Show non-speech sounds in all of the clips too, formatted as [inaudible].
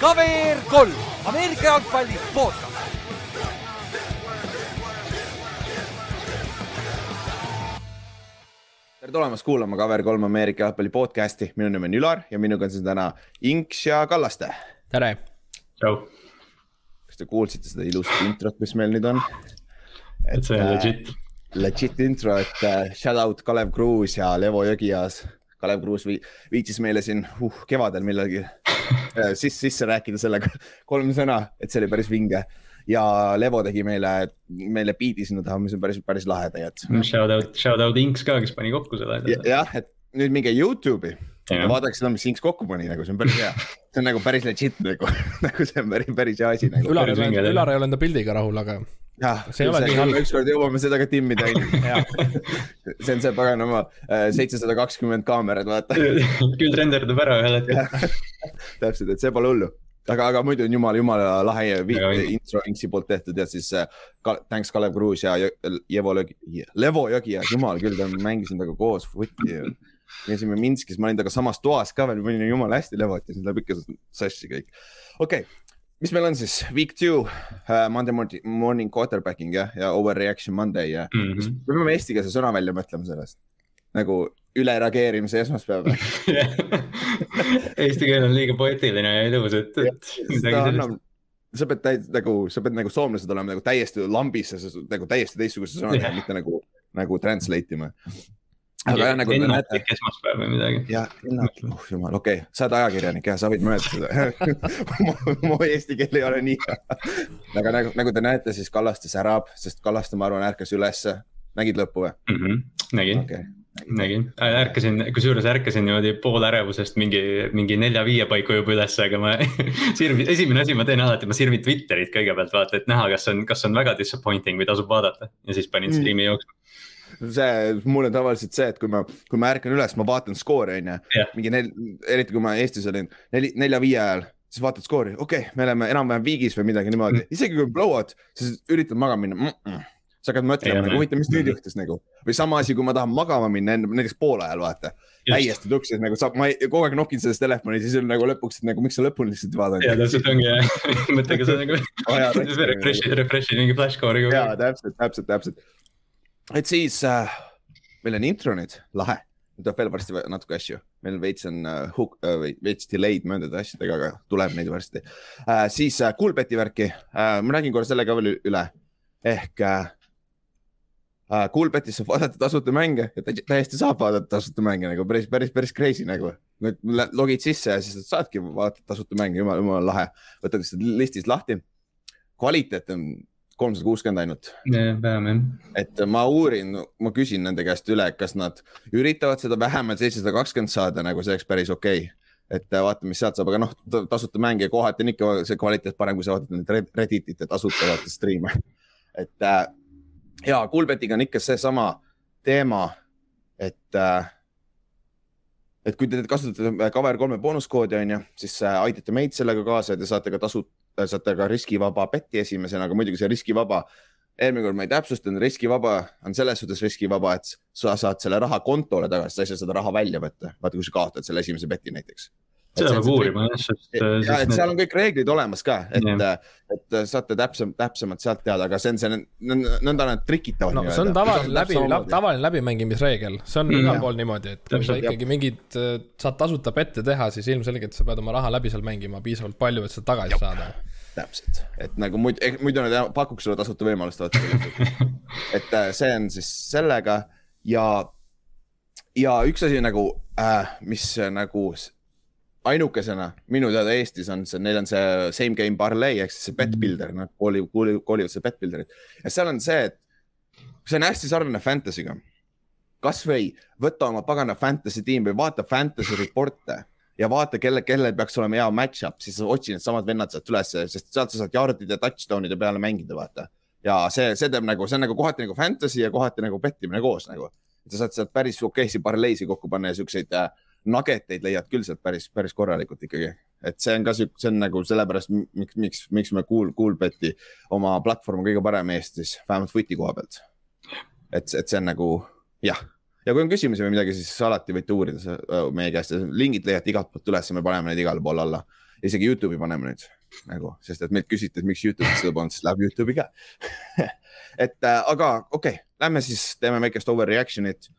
KVR kolm, Ameerika jalgpalli podcast. tere tulemast kuulama KVR3 Ameerika jalgpalli podcast'i, minu nimi on Ülar ja minuga on siin täna Inks ja Kallaste. tere. tšau. kas te kuulsite seda ilusat introt, mis meil nüüd on? et see on legit. Legit intro, et uh, shout out Kalev Kruus ja Levo Jõgias. Kalev Kruus vi viitsis meile siin uh, kevadel millalgi [laughs] sisse, sisse rääkida sellega [laughs] kolm sõna, et see oli päris vinge ja Levo tegi meile, meile biidi sinna taha, mis on päris, päris lahe tegelikult. Shout out, shout out Inks ka, kes pani kokku selle jah, et nüüd minge Youtube'i ja vaadake seda, mis Inks kokku pani, nagu see on päris hea. see on nagu päris legit nagu [laughs] nagu see on päris, päris hea asi nagu. Ülar ei ole, Ülar ei ole enda pildiga rahul, aga ükskord jõuame sellega timmida [laughs] see on see paganama äh, seitsesada kakskümmend kaamerat, vaata. [laughs] Küll renderdab ära ühel hetkel. Täpselt, et see pole hullu. Aga, aga muidu on jumala, jumala lahe intro Inksi poolt tehtud ja siis äh, ka, thanks Kalev Kruus ja Jevo Lögi, Levo Jõgi ja jumal küll, me mängisime temaga koos footi. käisime Minskis, ma olin temaga samas toas ka veel, me olime jumala hästi Levot ja siis läheb ikka sassi kõik. okei okay mis meil on siis, week two uh,, Monday morning, morning quarterbacking jah, ja overreaction Monday ja mm -hmm. me peame eestikeelse sõna välja mõtlema sellest. nagu ülereageerimise esmaspäev [laughs] Eesti keel on liiga poeetiline ja ilus, et, et midagi sellist. sa pead täi-, nagu, sa pead nagu soomlased olema nagu täiesti lambis, nagu täiesti teistsuguse sõnaga, mitte nagu, nagu translate ima aga jah, nagu näete. esmaspäev või midagi. jah, oh jumal, okei okay., sa oled ajakirjanik jah, sa võid mõelda seda [laughs] mu eesti keel ei ole nii hea. aga nagu, nagu te näete, siis Kallaste särab, sest Kallaste, ma arvan, ärkas ülesse. nägid lõppu või mm? -hmm. nägin okay nägin, ärkasin, kusjuures ärkasin niimoodi poolärevusest mingi, mingi nelja-viie paiku juba üles, aga ma [laughs] sirvi, esimene asi ma teen alati, ma sirvin Twitterit kõigepealt vaata, et näha, kas on, kas on väga disappointing või tasub vaadata ja siis panin mm. striimi jooksma see, mul on tavaliselt see, et kui ma, kui ma ärkan üles, ma vaatan skoori, on ju. mingi nel-, eriti kui ma Eestis olin, neli, nelja-viie ajal, siis vaatad skoori, okei okay,, me oleme enam-vähem viigis või midagi niimoodi mm., isegi kui on blowout, siis üritad magama minna mm. -mm sa hakkad mõtlema nagu huvitav, mis nüüd juhtus nagu või sama asi, kui ma tahan magama minna enne näiteks poole ajal vaata. täiesti tuksis nagu saab, ma ei, kogu aeg nokin selles telefonis ja siis on nagu lõpuks, nagu miks sa lõpuni lihtsalt ei vaadanud. ja täpselt ongi jah, [laughs] mõttega sa nagu [laughs] refresh'id, refresh'id mingi flashcore'i. ja täpselt, täpselt, täpselt et siis äh, meil on intro nüüd, lahe, tuleb veel varsti natuke asju, meil veits on uh, hook uh,, veits delay'd mõndade asjadega, aga tuleb neid varsti uh,. siis uh, Coolbeti värki uh,, ma räägin korra selle ka veel üle ehk uh, uh, Coolbetis saab vaadata tasuta mänge ja täiesti saab vaadata tasuta mänge nagu päris, päris, päris crazy nagu. logid sisse ja siis saadki vaadata tasuta mänge, jumala, jumala lahe. võtad lihtsalt listist lahti. kvaliteet on kolmsada kuuskümmend ainult. vähem jah. et ma uurin, ma küsin nende käest üle, kas nad üritavad seda vähemalt seitsesada kakskümmend saada, nagu see oleks päris okei okay. et vaatame, mis sealt saab, aga noh, tasuta mänge kohati on ikka see kvaliteet parem, kui sa vaatad neid Redditite tasuta vaata striime. et äh, ja Kuulbetiga on ikka seesama teema, et äh, et kui te kasutate Cover kolme boonuskoodi on ju, siis äh, aitate meid sellega kaasa ja te saate ka tasu, saate ka riskivaba beti esimesena, aga muidugi see riskivaba, eelmine kord ma ei täpsustanud, riskivaba on selles suhtes riskivaba, et sa saad selle raha kontole tagasi, sa ei saa seda raha välja võtta. vaata, kui sa kaotad selle esimese beti näiteks seda peab uurima jah, sest. ja, et seal on kõik reeglid olemas ka, et, et saate täpsem, täpsemalt sealt teada, aga see on see nõnda nad trikitavad. no see on tavaline läbi, tavaline läbimängimisreegel, see on igal pool niimoodi, et kui sa ikkagi mingid, saad tasuta pette teha, siis ilmselgelt sa pead oma raha läbi seal mängima piisavalt palju, et seda tagasi saada. Täpselt, et nagu muidu, muidu nad pakuks sulle tasuta võimalust, vaata. [laughs] et äh, see on siis sellega ja, ja üks asi nagu äh,, mis nagu ainukesena minu teada Eestis on see, neil on see same game parlay ehk siis see bet builder, nad koolivad, koolivad seda bet builder'it. ja seal on see, et see on hästi sarnane fantasy'ga. kasvõi võta oma pagana fantasy tiim või vaata fantasy report'e ja vaata, kelle, kellel peaks olema hea match-up, siis otsi needsamad vennad sealt üles, sest sealt sa saad yard'ide, touchdown'ide peale mängida, vaata. ja see, see teeb nagu, see on nagu kohati nagu fantasy ja kohati nagu bettimine koos nagu. sa saad sealt päris okeisid paralleisi kokku panna ja siukseid äh, nageteid leiad küll sealt päris, päris korralikult ikkagi. et see on ka sihuke, see on nagu sellepärast, miks, miks, miks me Cool, Coolbeti oma platvorm kõige parem Eestis, vähemalt footi koha pealt. et, et see on nagu jah, ja kui on küsimusi või midagi, siis alati võite uurida meie käest, lingid leiate igalt poolt üles, me paneme neid igale poole alla. isegi Youtube'i paneme nüüd nagu, sest et meilt küsiti, et miks Youtube'is seda polnud, siis läheb Youtube'i ka [laughs] et äh, aga okei okay,, lähme siis teeme väikest overreaction'it.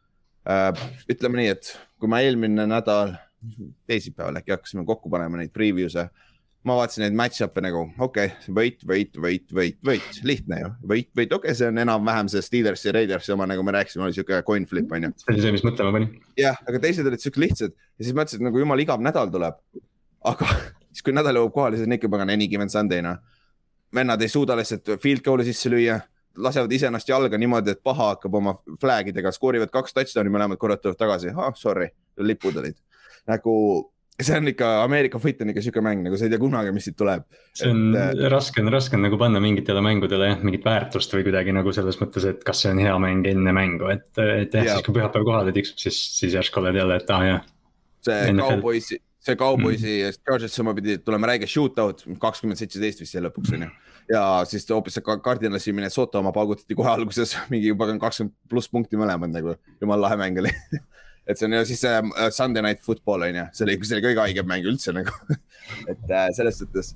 Ütleme nii, et kui ma eelmine nädal, teisipäeval äkki hakkasime kokku panema neid preview'e ma vaatasin neid match-up'e nagu, okei okay,, võit, võit, võit, võit, võit, lihtne ju, võit, võit, okei okay,, see on enam-vähem see Steelersi, Raidersi oma, nagu me rääkisime, oli siuke coin flip on ju. see oli see, mis mõtlema pani. jah, aga teised olid siuke lihtsad ja siis mõtlesin, et nagu jumal igav nädal tuleb. aga [laughs] siis, kui nädal jõuab kohale, siis on ikka pagan any given Sunday noh. vennad ei suuda lihtsalt field goal'i sisse lüüa, lasevad iseennast jalga niimoodi, et paha hakkab oma flag idega, skoorivad kaks touchdown'i, mõlemad korrad tulevad tagasi, ah sorry, lipud olid nagu see on ikka, Ameerika foot on ikka sihuke mäng, nagu sa ei tea kunagi, mis siit tuleb. see on et, äh, raske on, raske nagu panna mingitele mängudele jah, mingit väärtust või kuidagi nagu selles mõttes, et kas see on hea mäng enne mängu, et, et jah ja., siis kui pühapäev kohale tiksub, siis, siis järsku oled jälle, et aa ah, jah. see Cowboysi, see Cowboysi mm. ja Chargersi oma pidi tulema räige shootout, kakskümmend seitseteist vist jäi lõpuks on ju. Ja siis hoopis see Cardinalsi Minnesota oma paugutati kohe alguses [laughs] mingi juba kakskümmend pluss punkti mõlemad nagu, jumala lahe mäng oli. [laughs] Et see on ja siis see uh, Sunday Night Football on ju, see oli, see oli kõige haigem mäng üldse nagu. [laughs] Et uh, selles suhtes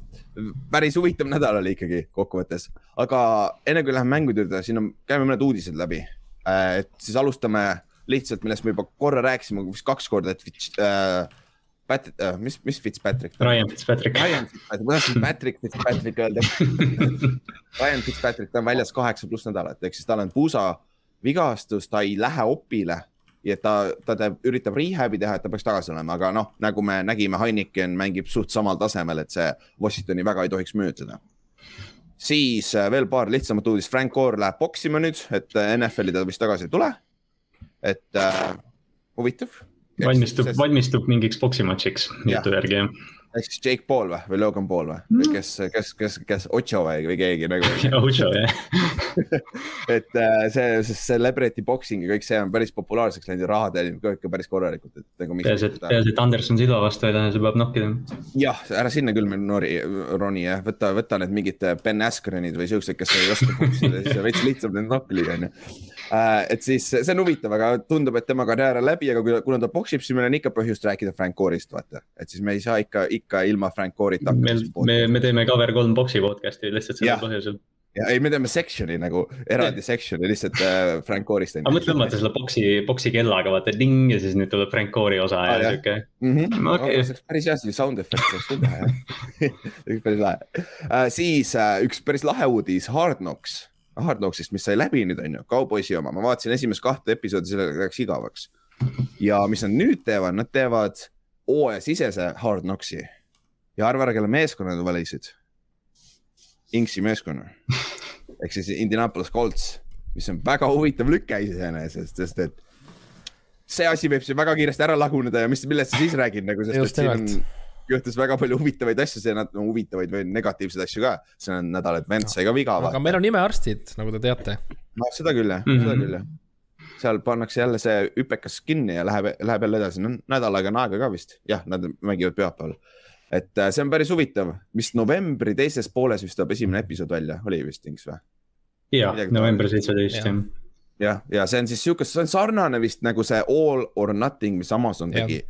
päris huvitav nädal oli ikkagi kokkuvõttes, aga enne kui läheme mängude juurde, siin on, käime mõned uudised läbi. Et siis alustame lihtsalt, millest me juba korra rääkisime, vist kaks korda, et uh, Pat- uh,, mis, mis Fitzpatrick? Ryan Fitzpatrick. Ryan Fitzpatrick, ma tahtsin [laughs] Patrick Fitzpatrick öelda Ryan Fitzpatrick, ta on väljas kaheksa pluss nädalat, ehk siis tal on puusa vigastus, ta ei lähe opile ja ta, ta teeb, üritab rehab'i teha, et ta peaks tagasi olema, aga noh, nagu me nägime, Heineken mängib suht samal tasemel, et see Washingtoni väga ei tohiks mõjutada. siis äh, veel paar lihtsamat uudist, Frank Gore läheb poksima nüüd, et äh, NFL-i ta vist tagasi ei tule. et äh, huvitav. Valmistub, valmistub mingiks poksimatšiks jutu järgi jah ehk siis Jake Paul või, või Logan Paul või mm., või kes, kes, kes, kes, Ocho või, või keegi nagu [laughs] Ocho jah [laughs] et äh, see, see celebrity boxing ja kõik see on päris populaarseks läinud ja raha teenib ka ikka päris korralikult, et nagu. peaasi, et, peaasi, et Anderson Silva vastu ei lähe, see peab nokkida. jah, ära sinna küll noori, roni jah, võta, võta need mingid äh, Ben Askrenid või siuksed, kes ei oska boksida, siis veits lihtsam neid nokki lüüa onju. Äh, et siis see on huvitav, aga tundub, et tema karjäär on läbi, aga kuna ta boksib, siis meil on ikka põhjust rääkida Frank Core'ist, vaata, et siis me ei saa ikka, ikka ilma Frank Core'ita hakkama. me, me teeme Cover kolm boksi podcast'i lihtsalt sellel põhjusel ja ei, me teeme section'i nagu eraldi section'i lihtsalt äh, Frank Core'ist. aga mõtle tõmmata selle boksi, boksi kellaga vaata ding ja siis nüüd tuleb Frank Core'i osa ah, ja siuke mm. -hmm. Okay. No, see oleks päris hea, see sound effect oleks küll teha jah. üks päris lahe uh,. siis uh, üks päris lahe uudis, Hard Knocks, Hard Knocksist, mis sai läbi nüüd on ju, Cowboysi oma, ma vaatasin esimest kahte episoodi, sellega läks igavaks. ja mis nad nüüd teevad, nad teevad hooajasisese Hard Knocksi. Ja arva ära, kelle meeskonna nad valisid. Inksi meeskonna. Ehk siis Indianapolis Colts, mis on väga huvitav lüke iseenesest, sest et see asi võib siin väga kiiresti ära laguneda ja mis, millest sa siis räägid nagu, sest Just et siin on, juhtus väga palju huvitavaid asju, see no, huvitavaid või negatiivseid asju ka. see on nädal, et Vents sai ka viga. aga meil on imearstid, nagu te teate. no seda küll jah mm, -hmm. seda küll jah. seal pannakse jälle see hüpekas kinni ja läheb, läheb jälle edasi, no nädal aega on aega ka vist, jah, nad mängivad pühapäeval et äh, see on päris huvitav, vist novembri teises pooles vist tuleb esimene episood välja, oli vist Inks või? ja, november seitseteist jah. jah, ja see on siis sihuke, see on sarnane vist nagu see All or Nothing, mis Amazon tegi.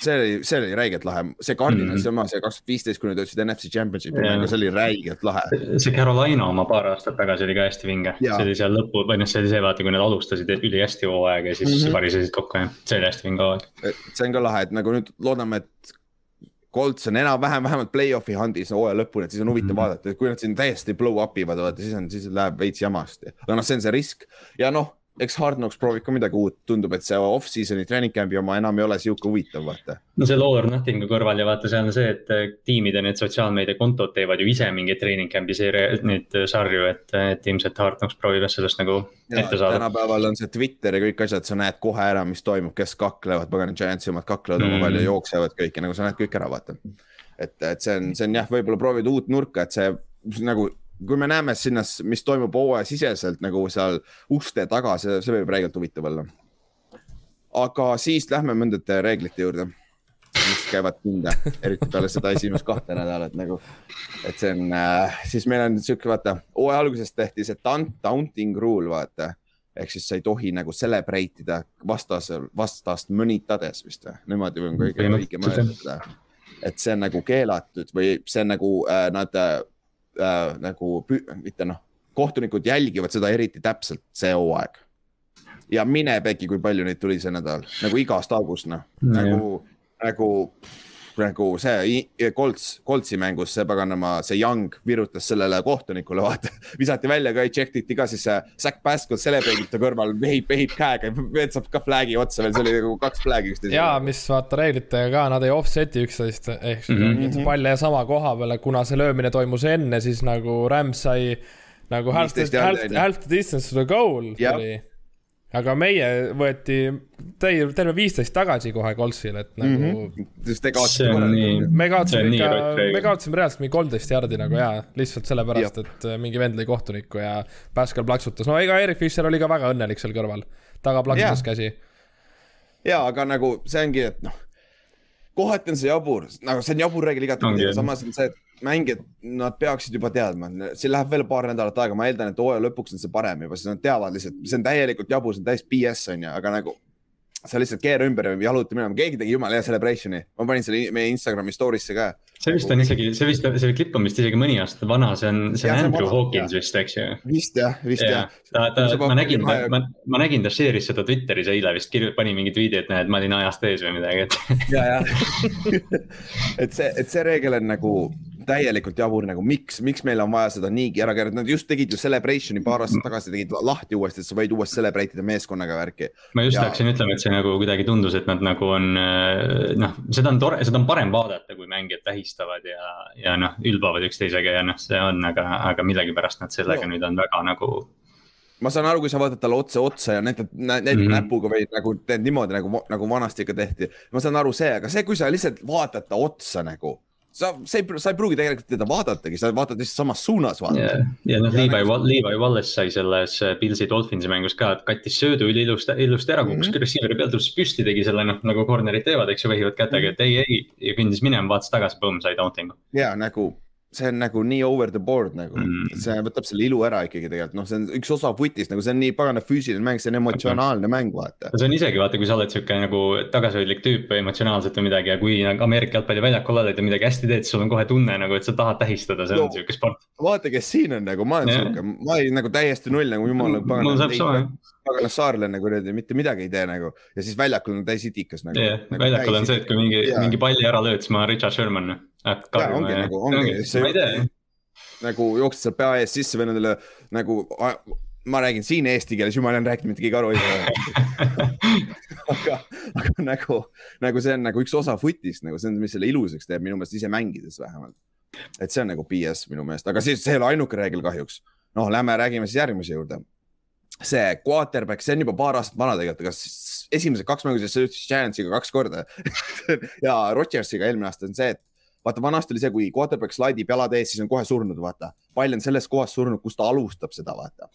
See oli, see oli räigelt lahe, see Cardinal mm, -hmm. see oma, see kaks tuhat viisteist, kui nad jõudsid NFC Championshipi mängu, see oli räigelt lahe. see Carolina oma paar aastat tagasi oli ka hästi vinge, see oli seal lõpu, või noh, see oli see vaata, kui nad alustasid ülihästi hooaega ja siis mm -hmm. varisesid kokku ja see oli hästi vinge hooaeg. see on ka lahe, et nagu nüüd loodame, et Colts on enam-vähem vähemalt play-off'i handis hooaja lõpuni, et siis on huvitav mm -hmm. vaadata, et kui nad siin täiesti blow up ivad, vaata siis on, siis läheb veits jamasti. aga noh, see on see risk ja noh, eks Hard Knocks proovib ka midagi uut, tundub, et see off-season'i training camp'i oma enam ei ole sihuke huvitav, vaata. no see Lower Nothing'u kõrval ja vaata, seal on see, et eh, tiimide need sotsiaalmeediakontod teevad ju ise mingeid training camp'i seeria, neid eh, sarju, et, et ilmselt Hard Knocks proovib jah sellest nagu ja, ette saada. tänapäeval on see Twitter ja kõik asjad, sa näed kohe ära, mis toimub, kes kaklevad, pagan Giantsi omad kaklevad mm. omavahel ja jooksevad kõike, nagu sa näed kõik ära, vaata. et, et see on, see on jah, võib-olla proovid uut nurka, et see nagu kui me näeme sinna, mis toimub hooajasiseselt nagu seal uste taga, see, see võib räigelt huvitav olla. aga siis lähme mõndade reeglite juurde, mis käivad pinda, eriti peale seda esimest kahte nädalat nagu. et see on äh,, siis meil on sihuke, vaata, hooaja alguses tehti see taunting rule, vaata ehk siis sa ei tohi nagu celebrate ida vastasel, vastast mõnitades vist või, niimoodi on kõige õigem öelda seda. et see on nagu keelatud või see on nagu äh, nad äh, äh, nagu, mitte noh, kohtunikud jälgivad seda eriti täpselt see hooaeg. ja mine pekki, kui palju neid tuli see nädal, nagu igast august noh, nagu, nagu nagu see Colts, Coltsi mängus see paganama, see Young virutas sellele kohtunikule, vaata. [laughs] visati välja ka, check iti ka, siis see Zack Pascal celebrate'ib ta kõrval, vehib, vehib käega, saab ka flag'i otsa veel, see oli nagu kaks flag'i üksteisele. ja, mis vaata reeglitega ka, nad ei offset'i üksteist, ehk siis mm -hmm. pall jäi sama koha peale, kuna see löömine toimus enne, siis nagu Rams sai nagu half half, half distance to the goal tuli aga meie võeti täi-, terve viisteist tagasi kohe Coltsile, et nagu mm. -hmm. sest te kaotasite me kaotasime ikka, me kaotasime reaalselt mingi kolmteist jardi nagu jaa, lihtsalt sellepärast, et äh, mingi vend lõi kohtunikku ja Pascal plaksutas, no ega Erik Fischer oli ka väga õnnelik seal kõrval, taga plaksutas yeah. käsi. jaa, aga nagu see ongi, et noh, kohati on see jabur, nagu see on jabur reegel igatepidi, samas on see, et mängijad, nad peaksid juba teadma, siin läheb veel paar nädalat aega, ma eeldan, et hooaja lõpuks on see parem juba, sest nad teavad lihtsalt, see on täielikult jabur, see on täis BS on ju, aga nagu sa lihtsalt keera ümber ja jaluta minema, keegi tegi jumala hea celebration'i, ma panin selle meie Instagrami story'sse ka. see vist on isegi, see vist, see klipp on vist isegi mõni aasta vana, see on, see on Andrew Hawkins vist, eks ju. vist jah, vist jah. ta, ta, ma nägin, ma, ma nägin, ta share'is seda Twitteris eile vist, pani mingi tweet'i, et näed, ma olin ajast ees või midagi, et. ja, ja [laughs] et see, et see reegel on nagu täielikult jabur nagu, miks, miks meil on vaja seda niigi ära keerata, nad just tegid ju celebration'i paar aastat tagasi tegid lahti uuesti, et sa võid uuesti celebrate ida meeskonnaga värki. ma just ja... hakkasin ütlema, et see nagu kuidagi tundus, et nad nagu on äh, noh, seda on tore, seda on parem vaadata, kui mängijad tähistavad ja, ja noh, ülbavad üksteisega ja noh, see on, aga, aga millegipärast nad sellega no. nüüd on väga nagu ma saan aru, kui sa vaatad talle otse otsa ja näitad, näitad mm -hmm. näpuga või nagu teed niimoodi nagu, nagu vanasti ikka tehti. ma saan aru see, aga see, kui sa lihtsalt vaatad ta otsa nagu sa, sa ei, sa ei pruugi tegelikult teda vaadatagi, sa vaatad lihtsalt samas suunas vaata yeah.. ja noh, Levi nagu..., Levi Wallace sai selles äh, Pilsi Dolphinsi mängus ka, et kattis söödu üliilusti, ilusti ära, kukkus mm -hmm. receiver'i pealt, tõusis püsti, tegi selle noh, nagu corner'id teevad, eks ju, vehivad kätega, et ei, ei. ja kõndis minema, vaatas tagasi, põmm, sai taunting'u. ja nagu see on nagu nii over the board nagu mm., see võtab selle ilu ära ikkagi tegelikult, noh, see on üks osa foot'ist, nagu see on nii pagana füüsiline mäng, see on emotsionaalne mäng, vaata. see on isegi vaata, kui sa oled sihuke nagu tagasihoidlik tüüp emotsionaalselt või midagi ja kui nagu Ameerika jalgpalliväljakul oled ja midagi hästi teed, siis sul on kohe tunne nagu, et sa tahad tähistada, see no, on sihuke sport. vaata, kes siin on nagu, ma olen sihuke, ma olin nagu täiesti null nagu jumala pagana. saab sama pagana saarlane kuradi mitte midagi ei tee nagu ja siis väljakul on täis itikas nagu. jah, väljakul on see, et kui mingi, mingi palli ära lööd, siis ma Richard Sherman. Ongi nagu, ongi, see ma ei tea nagu jooksed seal pea ees sisse vennadele nagu, ma räägin siin eesti keeles, jumal on rääkinud, mitte keegi aru ei saa [laughs] aga, aga nagu, nagu see on nagu üks osa foot'ist nagu see on, mis selle ilusaks teeb minu meelest ise mängides vähemalt. et see on nagu BS minu meelest, aga siis see ei ole ainuke reegel kahjuks. noh, lähme räägime siis järgmise juurde. see quarterback, see on juba paar aastat vana tegelikult, kas esimesed kaks mängu, siis sa ütlesid Giantsiga kaks korda [laughs] ja Rodgersiga eelmine aasta on see, et vaata, vanasti oli see, kui quarterback slaidib jalad ees, siis on kohe surnud, vaata. pall on selles kohas surnud, kus ta alustab seda, vaata.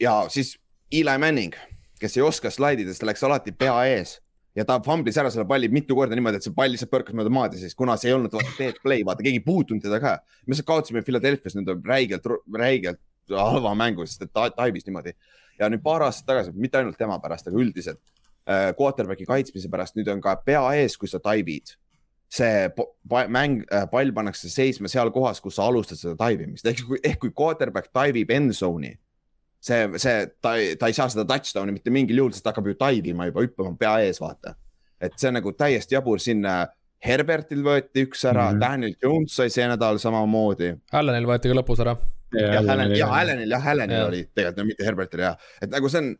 ja siis Eli Manning, kes ei oska slaidida, siis ta läks alati pea ees ja ta fumblis ära selle palli mitu korda niimoodi, et see pall lihtsalt põrkas mööda maad ja siis, kuna see ei olnud dead play, vaata, keegi ei puutunud teda ka. me lihtsalt kaotasime Philadelphia's nüüd räigelt, räigelt halva mängu, sest ta taibis niimoodi. ja nüüd paar aastat tagasi, mitte ainult tema pärast, aga üldiselt äh, quarterback'i kaitsmise pärast, nüüd on ka pea ees, kui sa taibid see mäng, äh, pall pannakse seisma seal kohas, kus sa alustad seda taivimist, ehk kui, ehk kui quarterback taivib end zone'i. see, see, ta, ta ei saa seda touchdown'i mitte mingil juhul, sest ta hakkab ju taivima juba, hüppama pea ees, vaata. et see on nagu täiesti jabur, siin Herbertil võeti üks ära mm, -hmm. Daniel Jones sai see nädal samamoodi. Allanil võeti ka lõpus ära. jah, Allanil jah, Allanil oli tegelikult, no mitte Herbertil jah, et nagu see on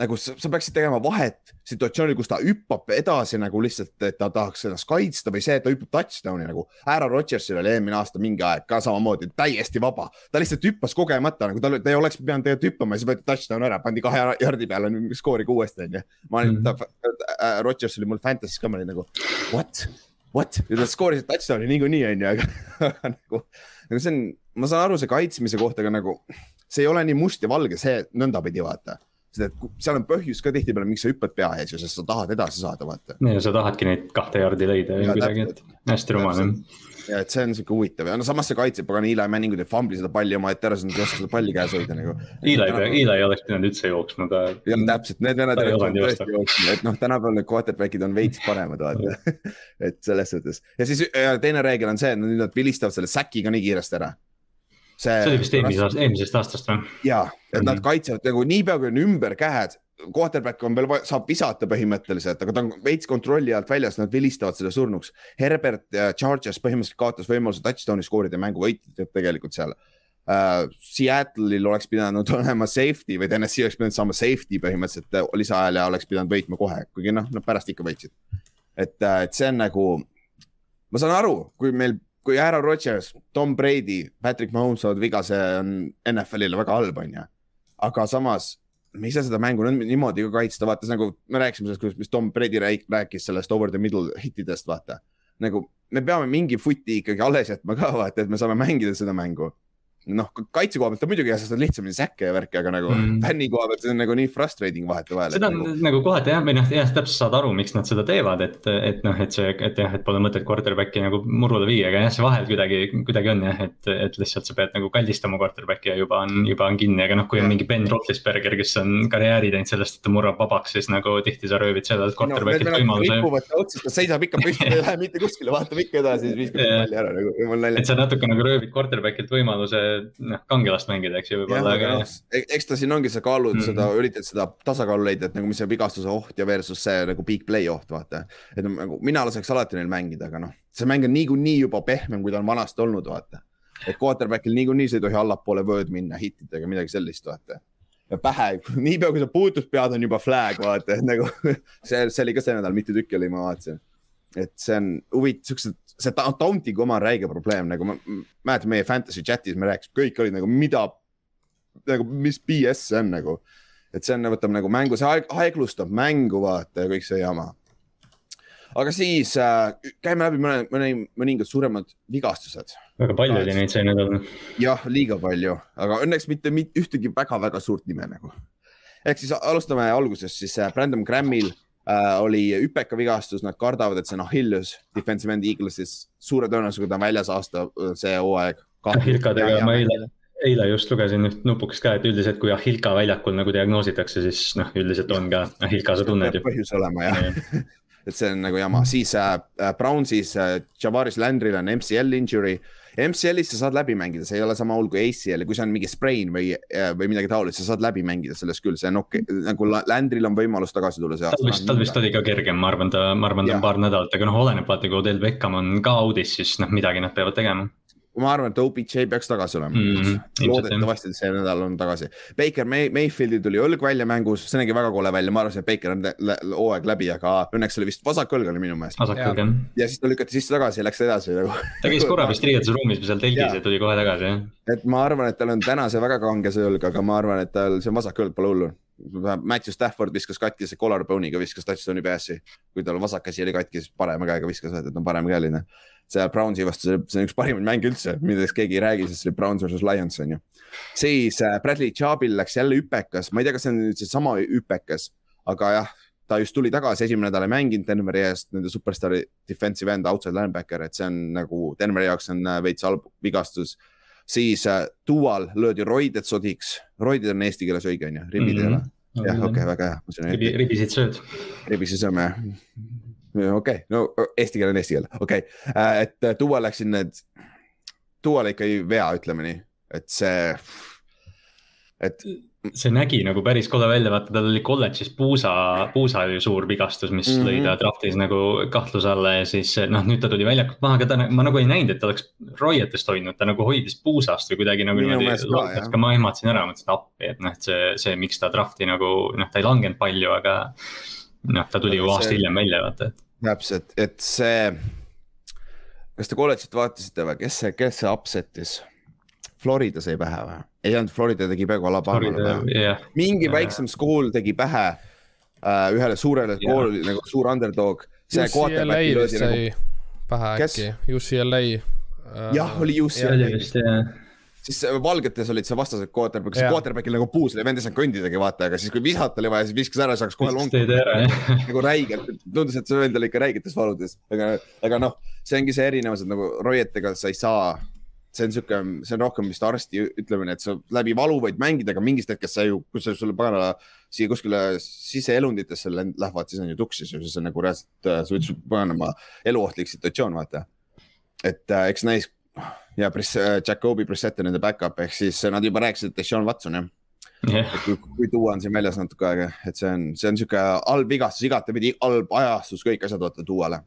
nagu sa, sa peaksid tegema vahet situatsioonil, kus ta hüppab edasi nagu lihtsalt, et ta tahaks ennast kaitsta või see, et ta hüppab touchdown'i nagu. Aaron Rodgersil oli eelmine aasta mingi aeg ka samamoodi täiesti vaba, ta lihtsalt hüppas kogemata nagu tal, ta ei oleks pidanud tegelikult hüppama, siis võeti touchdown ära, pandi kahe jardi peale, skooriga uuesti onju. ma olin mm, -hmm. äh, Rodgers oli mul Fantasy's ka, ma olin nagu what, what, ta skoorisid touchdown'i niikuinii onju, [laughs] aga nagu, nagu see on, ma saan aru, see kaitsmise kohta, aga nagu see ei ole nii must ja valge, see nõndapidi vaata sest et seal on põhjus ka tihtipeale, miks sa hüppad pea ees ju, sest sa tahad edasi saada, vaata. ja sa tahadki neid kahte jaardi leida ja kuidagi, et hästi rumal jah. Ja et see on siuke huvitav ja no samas see kaitseb, aga Eli Manningut ei fumbli seda palli omaette ära, sest nad ei oska seda palli käes hoida nagu. Eli, Eli ei oleks pidanud üldse jooksma, ta. ja täpselt, need vennad ei oleks tõesti jooksma, et noh, tänapäeval need quarterback'id on veits paremad, vaata. [laughs] Et selles suhtes. Ja siis ja teine reegel on see, et nüüd nad vilistavad selle säkiga nii kiiresti ära see. see oli vist eelmisest, eelmisest aastast või? ja, et mm -hmm. nad kaitsevad nagu niipea kui on ümber käed, quarterback on veel, saab visata põhimõtteliselt, aga ta on veits kontrolli alt väljas, nad vilistavad selle surnuks. Herbert ja Chargers põhimõtteliselt kaotas võimaluse touchdown'i skoorida ja mängu võitsid tegelikult seal uh,. Seattle'il oleks pidanud [laughs] olema safety või TNS-i oleks pidanud saama safety põhimõtteliselt uh, lisaajal ja oleks pidanud võitma kohe, kuigi noh, nad pärast ikka võitsid. et et see on nagu, ma saan aru, kui meil kui Aaron Rodgers, Tom Brady, Patrick Mahomes saavad viga, see on NFL-ile väga halb, on ju. aga samas me ei saa seda mängu niimoodi ka kaitsta, vaata nagu me rääkisime sellest, kuidas, mis Tom Brady rääkis sellest over the middle hittidest, vaata. nagu me peame mingi footi ikkagi alles jätma ka vaata, et me saame mängida seda mängu noh, kaitse koha pealt on muidugi hea, sest on lihtsamini säkke ja värki, aga nagu mm. fänni koha pealt see on nagu nii frustrating vahetevahel. seda on nagu, nagu kohati jah, või noh, jah, täpselt saad aru, miks nad seda teevad, et, et noh, et see, et jah, et pole mõtet quarterback'i nagu murule viia, aga jah, see vahel kuidagi, kuidagi on jah, et, et lihtsalt sa pead nagu kaldistama quarterback'i ja juba on, juba on kinni, aga noh, kui on mingi Ben Roethlisberger, kes on karjääri teinud sellest, et ta murrab vabaks, siis nagu tihti sa röövid seda quarterback'ilt no, võimaluse. ripuvad ta otsast, ta seisab ikka püsti, ta ei lähe mitte kuskile, vaatab ikka edasi, siis viskab palli ära nagu, mul nalja. et sa natuke nagu röövid quarterback'ilt võimaluse, noh, kange last mängida, eks ju, võib-olla, aga. E-, eks ta siin ongi, sa kaalud mm -hmm. seda, üritad seda tasakaalu leida, et nagu mis see vigastuse oht ja versus see nagu big play oht, vaata. et nagu mina laseks alati neil mängida, aga noh, see mäng on niikuinii juba pehmem, kui ta on vanasti olnud, vaata. et quarterback'il niikuinii sa ei tohi allapoole vööd minna hittidega, midagi sellist, vaata ja pähe, [laughs] niipea kui sa puutud pead, on juba flag, vaata, et nagu [laughs] see, see oli ka see nädal, mitu tükki oli, ma vaatasin. Et see on huvitav, siuksed see tauntiga oma on räige probleem, nagu ma mäletan meie fantasy chat'is me rääkisime, kõik olid nagu, mida, nagu mis BS see on nagu. et see on, võtab nagu mängu, see aeg, aeglustab mängu, vaata ja kõik see jama. aga siis äh, käime läbi mõne, mõne, mõningad suuremad vigastused. väga palju oli neid see nädal. jah, liiga palju, aga õnneks mitte, mitte ühtegi väga-väga suurt nime nagu. ehk siis alustame algusest siis äh, Brandon Grammil äh, oli hüpeka vigastus, nad kardavad, et see on Achilles, defensive end Eaglesis, suure tõenäosusega ta on väljas aasta, see hooaeg. Ahilkadega ma eile, eile just lugesin üht nupukest ka, et üldiselt kui Ahilka väljakul nagu diagnoositakse, siis noh, üldiselt on ka Ahilka, sa tunned ju. põhjus olema jah. [laughs] Et see on nagu jama, siis äh, äh Brownsis äh, Javaris Landry'l on MCL injury. äh, MCL-is sa saad läbi mängida, see ei ole sama hull kui ACL ja kui see on mingi sprain või, äh, või midagi taolist, sa saad läbi mängida selles küll, see on okei okay., nagu Landril on võimalus tagasi tulla see aasta. tal vist, tal vist oli ka kergem, ma arvan, ta, ma arvan, ta on paar nädalat, aga noh, oleneb vaata, kui Odell Beckham on ka audis, siis noh, midagi nad peavad tegema ma arvan, et OBJ peaks tagasi olema mm. -hmm. loodetavasti see nädal on tagasi. Baker May, Mayfieldi tuli õlg välja mängus, see nägi väga kole välja, ma arvasin, et Baker on hooaeg läbi, aga õnneks oli vist vasak õlg oli minu meelest. vasak õlg jah. ja siis ta lükati sisse tagasi ja läks edasi nagu. [laughs] ta käis korra vist riietusruumis või seal telgis ja tuli kohe tagasi jah. et ma arvan, et tal on täna see väga kange see õlg, aga ma arvan, et tal see vasak õlg pole hullu Matthew Stafford viskas katkise collarbone'iga, viskas touchdown'i pääsi. kui tal vasak käsi oli katki, siis parema käega viskas, et ta on paremkäeline see Brownsi vastu, see on üks parimaid mänge üldse, millest keegi ei räägi, sest see oli Browns versus Lions on ju. siis äh, Bradley Chubil läks jälle hüpekas, ma ei tea, kas see on nüüd seesama hüpekas, aga jah, ta just tuli tagasi, esimene nädal ei mänginud Denveri eest, nende superstaari defensive end, outside linebacker, et see on nagu Denveri jaoks on äh, veits halb vigastus. siis äh, Dual löödi roided sodiks, roided on eesti keeles õige on ju, ribid ei ole? Mhm. jah, okei okay,, väga hea. ribisid sööd. ribisid sööme jah okei okay., no eesti keel on eesti keel, okei okay., äh, et äh, tuua läksin need, tuua ikka ei vea, ütleme nii, et see, et. see nägi nagu päris kole välja, vaata tal oli kolledžis puusa, puusa oli suur vigastus, mis mm -hmm. lõi ta draftis nagu kahtluse alla ja siis noh, nüüd ta tuli väljakult maha, aga ta, ma nagu ei näinud, et ta oleks roietest hoidnud, ta nagu hoidis puusast või kuidagi nagu niimoodi loodas ka, ma ehmatasin ära, mõtlesin appi, et noh, et see, see, miks ta drafti nagu noh, ta ei langenud palju, aga noh, ta tuli ju aasta hiljem välja, vaata, et täpselt, et see, kas te kolledžit vaatasite või, kes see, kes see upset'is? Florida sai pähe või? ei olnud, Florida tegi peaaegu Alabamale pähe yeah.. mingi yeah. väiksem school tegi pähe uh, ühele suurele yeah. koolile nagu suur underdog. UCLA sai pähe äkki, UCLA uh,. jah, oli UCLA. Siis valgetes olid see vastased quarterback, siis quarterback'il nagu puus oli, vend ei saanud kõndidagi vaata, aga siis kui visata oli vaja, siis viskas ära, saaks kohe lonku. nagu räigelt, tundus, et see vend oli ikka räigetes valudes, aga, aga noh, see ongi see erinevus, et nagu Royetega sa ei saa see on sihuke, see on rohkem vist arsti ütlemine, et sa läbi valu võid mängida, aga mingist hetkest sa ju, kui sa sulle pagana siia kuskile siseelunditesse lähevad, siis on ju tuksis ju, siis on nagu reaalselt, sa võid paganama eluohtlik situatsioon, vaata. et äh, eks näis ja äh, Jacobi Brissett on nende back-up ehk siis nad juba rääkisid, et Sean Watson jah. Yeah.. kui, kui tuua on siin väljas natuke aega, et see on, see on sihuke halb vigastus, igatepidi halb ajastus, kõik asjad vaata tuuale.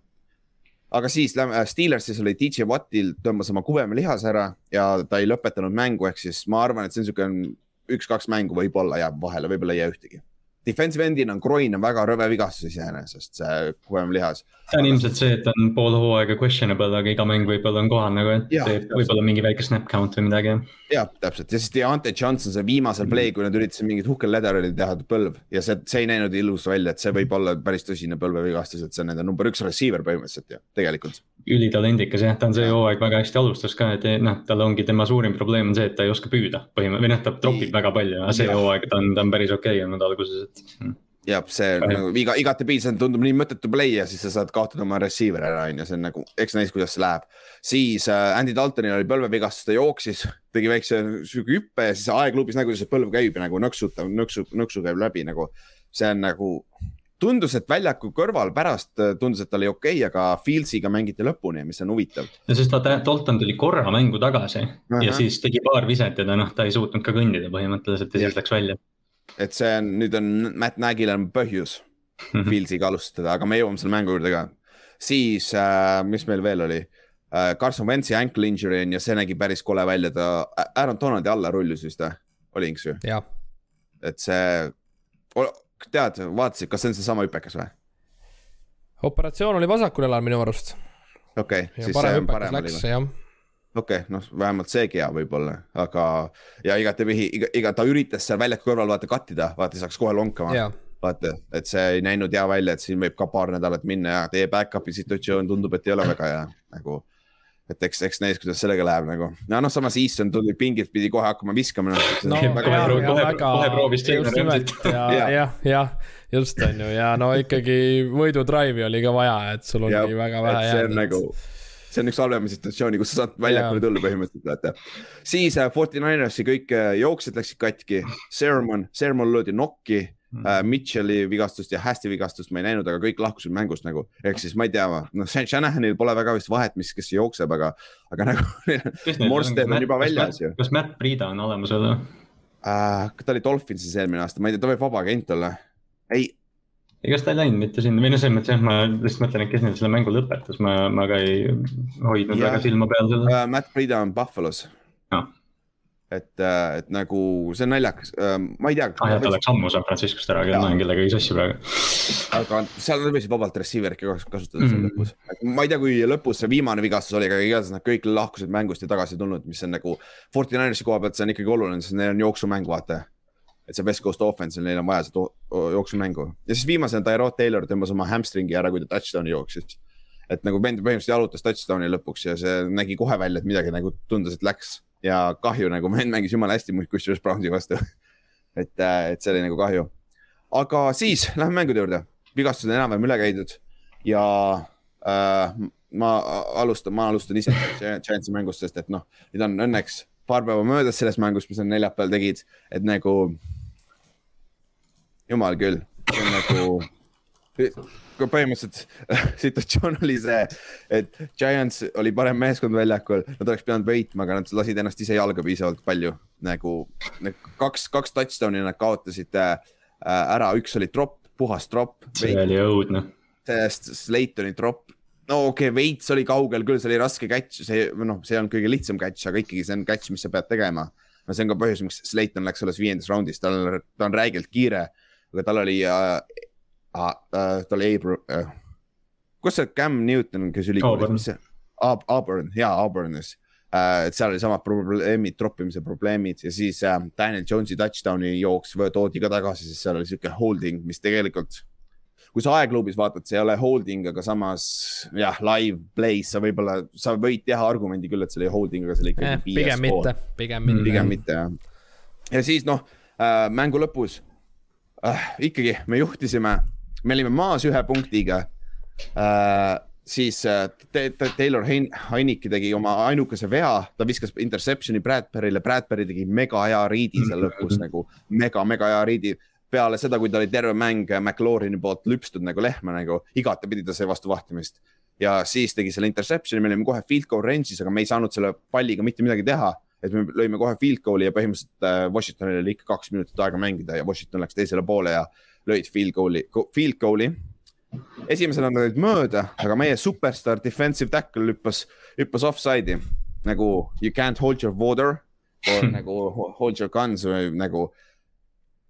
aga siis äh, Steelersis oli DJ Wattil tõmbas oma kubemilihase ära ja ta ei lõpetanud mängu, ehk siis ma arvan, et see on sihuke üks-kaks mängu võib-olla jääb vahele, võib-olla ei jää ühtegi defensive end'ina on groin on väga rõve vigastus iseenesest, see kuvemalihas. see on ilmselt see, et on pool hooaega questionable, aga iga mäng võib-olla on kohal nagu, et teeb võib-olla mingi väike snap count või midagi. jah, täpselt ja siis Deontay Johnson, see viimasel play, kui nad üritasid mingit hukkel ladder'il teha põlv ja see, see ei näinud ilus välja, et see võib olla päris tõsine põlvevigastus, et see on nende number üks receiver põhimõtteliselt ju, tegelikult. Ülitalendikas jah, ta on see hooaeg väga hästi alustas ka, et noh, tal ongi tema suurim probleem on see, et ta ei oska püüda põhimõtteliselt või noh, ta tropib väga palju, aga see hooaeg ta on, ta on päris okei okay olnud alguses, et et. jah, see on nagu iga, igatepidi, see tundub nii mõttetu play ja siis sa saad kaotada oma receiver'i ära, on ju, see on nagu, eks näis, kuidas see läheb. siis äh, Andy Daltonil oli põlvevigastus, ta jooksis, tegi väikse sihuke hüppe ja siis aegluubis nägu, kuidas see põlv käib ja nagu nõksutab, nõksu, nõksu käib läbi nagu. see on nagu, tundus, et väljaku kõrval pärast äh, tundus, et ta oli okei okay,, aga Fieldsiga mängiti lõpuni, mis on huvitav. ja sest vaata, Dalton tuli korra mängu tagasi uh -huh. ja siis tegi paar viset ja ta noh, ta ei suutnud ka kõndida põhimõtteliselt ja siis läks välja et see on, nüüd on Matt Nagyl on põhjus -hmm. Fieldsiga alustada, aga me jõuame selle mängu juurde ka. siis äh,, mis meil veel oli äh,? Carson Wentzi ankle injury on ja see nägi päris kole välja, ta, Aaron Donaldi alla rullus vist või? oli, eks ju? et see, tead, vaatasid, kas see on seesama hüpekas või? operatsioon oli vasakul jalal minu arust. okei okay,, siis see on parem oli või? okei okay,, noh, vähemalt seegi hea võib-olla, aga ja igatepidi, iga, iga ta üritas seal väljaku kõrval vaata kattida, vaata saaks kohe lonkama vaata, et see ei näinud hea välja, et siin võib ka paar nädalat minna ja teie back-up'i situatsioon tundub, et ei ole väga hea nagu. Et eks, eks näis, kuidas sellega läheb nagu, no noh, samas Easton tuli pingilt pidi kohe hakkama viskama no,. no väga, kohe, kohe, kohe proovis nimelt. [laughs] Ja, jah, jah, just on ju. Ja no ikkagi võidu drive'i oli ka vaja, et sul oli ja, väga vähe jäänud. Nagu see on üks halvema situatsiooni, kus sa saad väljakule tulla põhimõtteliselt, vaata. siis äh, Forty Ninersi kõik äh, jooksjad läksid katki, Sermon, Sermon löödi nokki äh,. Mitchell'i vigastust ja Hästi vigastust ma ei näinud, aga kõik lahkusid mängust nagu, ehk siis ma ei tea, noh, Shanahanil pole väga vist vahet, mis, kes jookseb, aga, aga nagu [laughs] Morstead on juba väljas ju. kas Matt Priida on olemas või äh,? ta oli Dolphinsis eelmine aasta, ma ei tea, ta võib vaba agent olla. ei ega ta ei läinud mitte sinna või noh, selles mõttes jah, ma lihtsalt mõtlen, et kes neil selle mängu lõpetas, ma, ma ka ei hoidnud ja, väga silma peal seda uh,. Matt Breda on Buffalo's no.. Et, äh, et nagu see on naljakas uh,, ma ei tea. ah jah, ta läks ammu San Franciscost ära, ma olen kellegagi sassi praegu. aga seal võisid vabalt receiver'it ka kasutada mm. seal lõpus. ma ei tea, kui lõpus see viimane vigastus oli, aga igatahes nad kõik lahkusid mängust ja tagasi tulnud, mis on nagu. Forty Ninersi koha pealt see on ikkagi oluline, sest neil on jooksumäng, vaata et see West Coast offense'il, neil on vaja seda jooksumängu. ja siis viimasena Tyrod Taylor tõmbas oma hamstringi ära, kui ta touchdown'i jooksis. et nagu vend põhimõtteliselt jalutas touchdown'i lõpuks ja see nägi kohe välja, et midagi nagu tundus, et läks. Ja kahju nagu, vend mängis jumala hästi kusjuures Brownsi vastu et, äh, et see oli nagu kahju. aga siis lähme mängude juurde. vigastused on enam-vähem üle käidud ja äh, ma alustan, ma alustan ise Giantsi mängust, sest et noh, nüüd on õnneks paar päeva möödas sellest mängust, mis nad neljapäeval tegid, et nagu jumal küll, nagu, põhimõtteliselt [laughs] situatsioon oli see, et Giants oli parem meeskond väljakul, nad oleks pidanud võitma, aga nad lasid ennast ise jalga piisavalt palju. nagu kaks, kaks touchdown'i nad kaotasid äh, ära, üks oli tropp, puhas tropp. see oli õudne. sellest Slaytoni tropp, no okei okay,, veits oli kaugel küll, see oli raske catch, see, noh, see ei olnud kõige lihtsam catch, aga ikkagi see on catch, mis sa pead tegema. no see on ka põhjus, miks Slayton läks alles viiendas raundis, tal, ta on räigelt kiire aga tal oli äh,, äh, tal oli Abram äh,, kus see Cam Newton, kes ülikoolis, mis see, Auburn, jaa, Auburnis äh,. et seal oli samad probleemid, troppimise probleemid ja siis äh, Daniel Jones'i touchdown'i jooks toodi ka tagasi, sest seal oli sihuke holding, mis tegelikult kui sa aegluubis vaatad, see ei ole holding, aga samas jah, live play's sa võib-olla, sa võid teha argumendi küll, et see oli holding, aga see oli ikkagi eh,. pigem mitte, pigem mitte. pigem mitte jah. ja siis noh äh,, mängu lõpus äh, ikkagi me juhtisime, me olime maas ühe punktiga äh, siis äh, Taylor Heinike tegi oma ainukese vea, ta viskas interception'i Bradbury'le, Bradbury tegi mega hea riidi seal lõpus -hmm. nagu mega, mega hea riidi. peale seda, kui ta oli terve mäng McLaureni poolt lüpstud nagu lehma nagu, igatepidi ta sai vastu vahtimist. ja siis tegi selle interception'i, me olime kohe field goal range'is, aga me ei saanud selle palliga mitte midagi teha. et me lõime kohe field goal'i ja põhimõtteliselt äh, Washingtonil oli ikka kaks minutit aega mängida ja Washington läks teisele poole ja lõid field goal'i, field goal'i esimesena nad olid mööda, aga meie superstaar defensive tackle hüppas, hüppas offside'i nagu you can't hold your water or nagu hold your guns või nagu.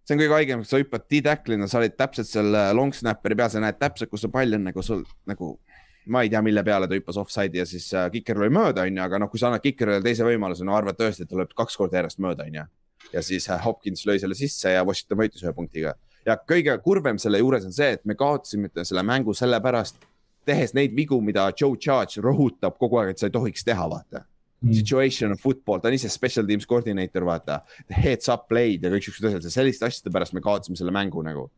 see on kõige haigem, sa hüppad D-tackle'ina, sa olid täpselt seal äh, long snapper'i peal, sa näed täpselt, kus see pall on nagu sul nagu. ma ei tea, mille peale ta hüppas offside'i ja siis äh, kiker lõi mööda, onju, aga noh, kui sa annad kikerile teise võimaluse, no arvad tõesti, et ta lööb kaks korda järjest mööda, onju. ja siis äh, Hopkins lõi selle sisse ja Washington võitis ühe punktiga ja kõige kurvem selle juures on see, et me kaotasime selle mängu sellepärast, tehes neid vigu, mida Joe Charge rõhutab kogu aeg, et sa ei tohiks teha, vaata. Mm.. Situation of football, ta on ise special teams coordinator, vaata. Heads up play'd ja kõik siuksed asjad, selliste asjade pärast me kaotasime selle mängu nagu.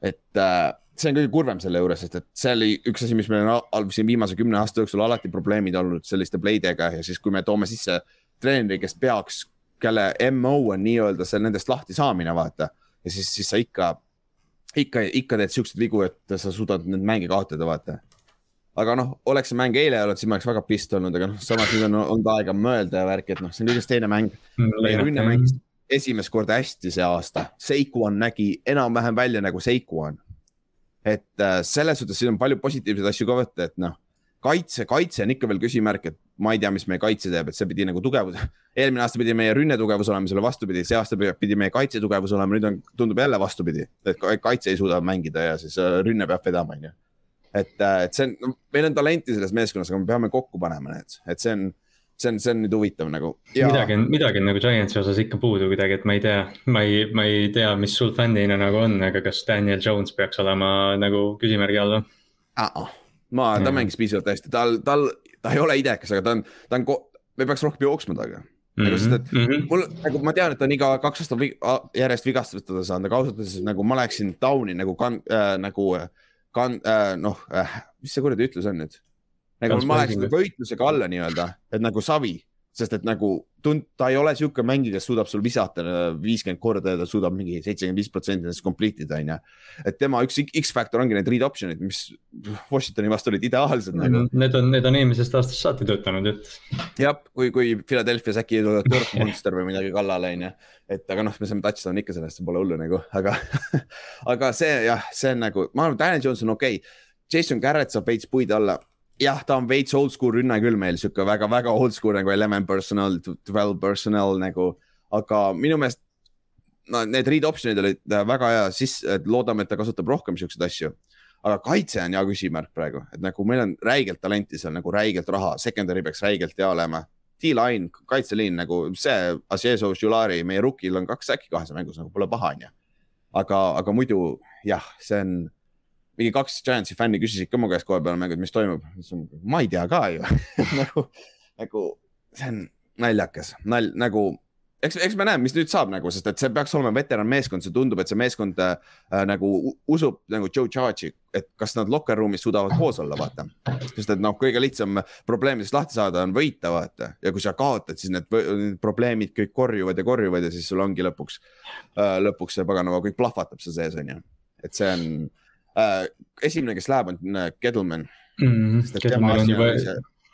et äh, see on kõige kurvem selle juures, sest et see oli üks asi, mis meil on siin viimase kümne aasta jooksul alati probleemid olnud selliste play'dega. Ja siis, kui me toome sisse treeneri, kes peaks, kelle MO on nii-öelda see nendest lahti saamine, vaata ja siis, siis sa ikka, ikka, ikka teed siukseid vigu, et sa suudad neid mänge kaotada, vaata. aga noh, oleks see mäng eile olnud, siis ma oleks väga pist olnud, aga noh, samas nüüd on olnud aega mõelda ja värki, et noh, see on kõigest teine mäng. meie rünne mängis esimest korda hästi see aasta, Seikuan nägi enam-vähem välja nagu Seikuan. et äh, selles suhtes siin on palju positiivseid asju ka võtta, et noh kaitse, kaitse on ikka veel küsimärk, et ma ei tea, mis meie kaitse teeb, et see pidi nagu tugevus. [laughs] eelmine aasta pidi meie rünne tugevus olema selle vastupidi, see aasta pidi meie kaitse tugevus olema, nüüd on, tundub jälle vastupidi, et kaitse ei suuda mängida ja siis äh, rünne peab vedama, on ju. et, äh, et see on no,, meil on talenti selles meeskonnas, aga me peame kokku panema need, et see on see on, see on nüüd huvitav nagu midagi on, midagi on nagu Giantsi osas ikka puudu kuidagi, et ma ei tea, ma ei, ma ei tea, mis sul fännina nagu on, aga kas Daniel Jones peaks olema nagu küsimärgi all või ma, ta mm. mängis piisavalt hästi, tal, tal, ta ei ole idekas, aga ta on, ta on, me peaks rohkem jooksma temaga. nagu sest, et mm -hmm. mul nagu ma tean, et ta on iga kaks aastat järjest vigastada saanud, aga ausalt öeldes nagu ma läheksin down'i nagu kan- äh,, nagu kan- äh,, noh äh,, mis see kuradi ütlus on nüüd? nagu ma läheksin võitlusega alla nii-öelda, et nagu savi sest et nagu tund-, ta ei ole sihuke mängija, kes suudab sul visata viiskümmend korda ja ta suudab mingi seitsekümmend viis protsenti nendest complete ida, onju. et tema üks X-faktor ongi need read option'id, mis Washingtoni vastu olid ideaalsed mm. -hmm. Need on, need on eelmisest aastast saati töötanud, et. jah, kui, kui Philadelphia's äkki tuleb Dirt Monster või midagi kallale, onju. et aga noh, me saame touchdown ikka sellest, see pole hullu nagu, aga [laughs] aga see jah, see on nagu, ma arvan, Daniel Jones on okei okay.. Jason Garrett saab veits puid alla jah, ta on veits oldschool rünne küll meil sihuke väga-väga oldschool nagu eleven personal, twelve personal nagu, aga minu meelest no need read option'id olid väga hea, siis loodame, et ta kasutab rohkem siukseid asju. aga kaitse on hea küsimärk praegu, et nagu meil on räigelt talenti seal nagu räigelt raha, secondary peaks räigelt hea olema. D-line, kaitseliin nagu see, Asieso Žulari, meie rukil on kaks äkki kahes mängus nagu pole paha, onju. aga, aga muidu jah, see on mingi kaks Giantsi fänni küsisid ka mu käest kohe peale mängu, et mis toimub. ma ei tea ka ju [laughs] nagu, nagu see on naljakas, nalj nagu eks, eks me näeme, mis nüüd saab nagu, sest et see peaks olema veteranmeeskond, see tundub, et see meeskond äh, nagu usub nagu Joe Charge'i, et kas nad locker room'is suudavad koos olla, vaata. sest et noh, kõige lihtsam probleemidest lahti saada on võita, vaata ja kui sa kaotad, siis need, need probleemid kõik korjuvad ja korjuvad ja siis sul ongi lõpuks äh,, lõpuks see paganama kõik plahvatab seal sees, on ju. et see on äh,. esimene, kes läheb, on äh, Kettleman mm,.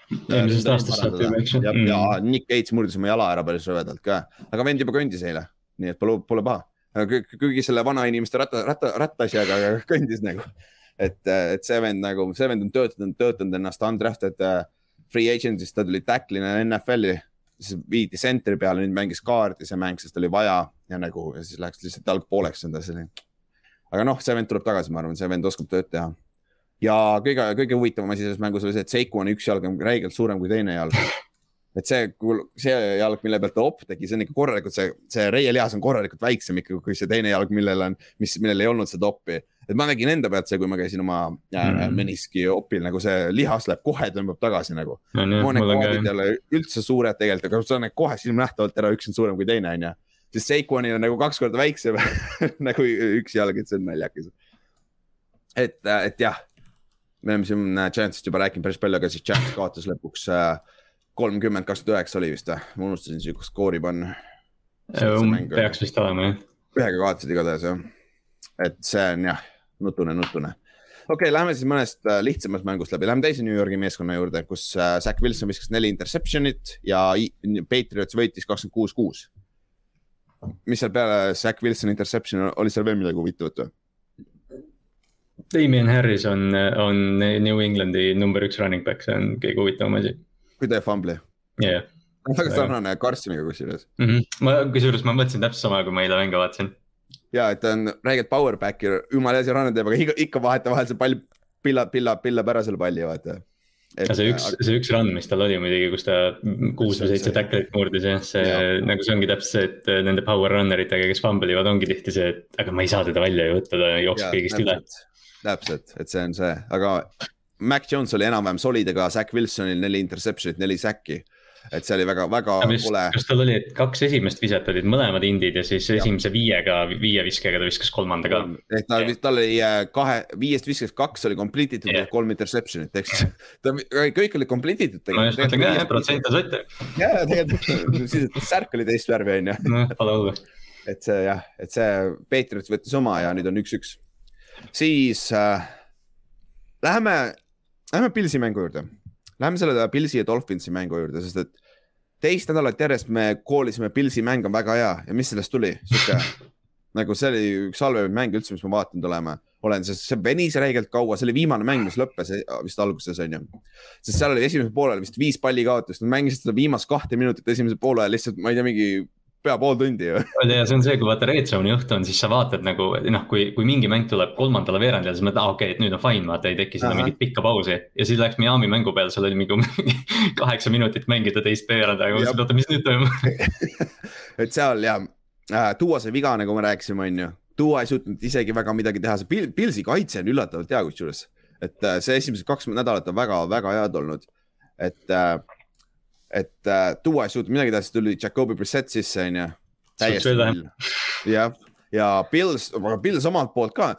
Eelmisest aastast saab juba, eks ju. ja, ja mm. Nick Gates murdis oma jala ära päris rõvedalt ka, aga vend juba kõndis eile, nii et pole, pole paha. kuigi selle vanainimeste ratta, ratta, rattasjaga kõndis nagu. et, et see vend nagu, see vend on töötanud, töötanud ennast undrafted uh, free agent'ist, ta tuli tackle'ina NFL-i siis viidi sentri peale, nüüd mängis kaardi see mäng, sest oli vaja ja nagu ja siis läks lihtsalt jalg pooleks enda selline aga noh, see vend tuleb tagasi, ma arvan, see vend oskab tööd teha. ja kõige, kõige huvitavam asi selles mängus oli see, et Seiku on üks jalg on räigelt suurem kui teine jalg. et see, see jalg, mille pealt ta op tegi, see on ikka korralikult, see, see reielihas on korralikult väiksem ikka kui see teine jalg, millel on, mis, millel ei olnud seda oppi. et ma nägin enda pealt see, kui ma käisin oma mm meniski opil, nagu see lihas läheb kohe, tõmbab tagasi nagu. Ole üldse suured tegelikult, aga sa näed kohe silmnähtavalt ära, üks on suurem kui teine, on ju. Siis Seikoonil on nagu kaks korda väiksem [laughs] nagu üks jalg, et see on naljakas. et, et jah me oleme siin Giantsist juba rääkinud päris palju, aga siis Giants kaotas lõpuks äh, kolmkümmend, kakskümmend üheksa oli vist või? ma unustasin siukest skoori panna. peaks vist olema jah. ühega kaotasid igatahes jah. et see on jah, nutune, nutune. okei okay,, lähme siis mõnest äh, lihtsamast mängust läbi, lähme teise New Yorgi meeskonna juurde, kus äh, Zack Wilson viskas neli interception'it ja Patriots võitis kakskümmend kuus, kuus. Mis seal peale Zack Wilsoni interception'i oli seal veel midagi huvitavat või? Damien Harris on, on New Englandi number üks running back, see on kõige huvitavam asi kui teeb fumbli. jah. väga sarnane Carstoniga kusjuures mm. -hmm. ma, kusjuures ma mõtlesin täpselt sama, kui ma eile mänge vaatasin. ja, et ta on räigelt power back'i, jumala hea see run teeb, aga ikka, ikka vahetevahel see pall pillab, pillab, pillab ära selle palli, vaata. Et, see üks, see üks run, mis tal oli muidugi, kus ta kuus või seitse tackle'it murdis jah, see ja. nagu see ongi täpselt see, et nende power runner itega, kes fumble ivad, ongi tihti see, et aga ma ei saa teda välja ju võtta, ta jookseb kõigist üle. täpselt, et see on see, aga Mac Jones oli enam-vähem solid, aga Zack Wilsonil neli interception'it, neli säkki. Et see oli väga, väga kole. kas tal oli, et kaks esimest viset olid mõlemad indid ja siis ja. esimese viiega, viie viskega ta viskas kolmanda ka. ehk ta, tal oli äh, kahe, viiest viskest kaks oli complete itud ja kolm interception'it, ehk siis ta kõik olid complete itud. ma just mõtlen ka, jah, protsent on sotte. ja, tegelikult siis särk oli teist värvi, on ju. noh, pole hullu. et see jah, et see Patriots võttis oma ja nüüd on üks-üks. siis äh, läheme Lähme Pilsi mängu juurde, lähme selle Pilsi ja Dolphinsi mängu juurde, sest et teist nädalat järjest me koolisime, Pilsi mäng on väga hea. Ja mis sellest tuli, sihuke [laughs] nagu see oli üks halvemaid mänge üldse, mis ma vaadanud olema, olen, sest see venis räigelt kaua, see oli viimane mäng, mis lõppes eh, vist alguses on ju. sest seal oli esimesel poolel vist viis palli kaotust, nad mängisid seda viimast kahte minutit esimesel poolel lihtsalt, ma ei tea, mingi pea pool tundi ju. [laughs] ja see on see, kui vaata red zone'i õhtu on, siis sa vaatad nagu noh, kui, kui mingi mäng tuleb kolmandale veerandile, siis mõtled, aa okei okay,, et nüüd on fine, vaata ei teki seda mingit pikka pausi. ja siis läks Miami mängu peale, seal oli mingi [laughs] kaheksa minutit mängida teist veeranda, aga mõtlesin, oota, mis nüüd toimub [laughs] et seal ja äh,, Duo sai viga, nagu me rääkisime, on ju. Duo ei suutnud isegi väga midagi teha, see Pil Pilsi kaitse on üllatavalt hea kusjuures. et äh, see esimesed kaks nädalat on väga-väga head olnud. et äh, et äh, tuua ei suutnud midagi teha, siis tuli Jacobi Brissett sisse, onju. täiesti null. jah, ja Pils, aga Pils omalt poolt ka.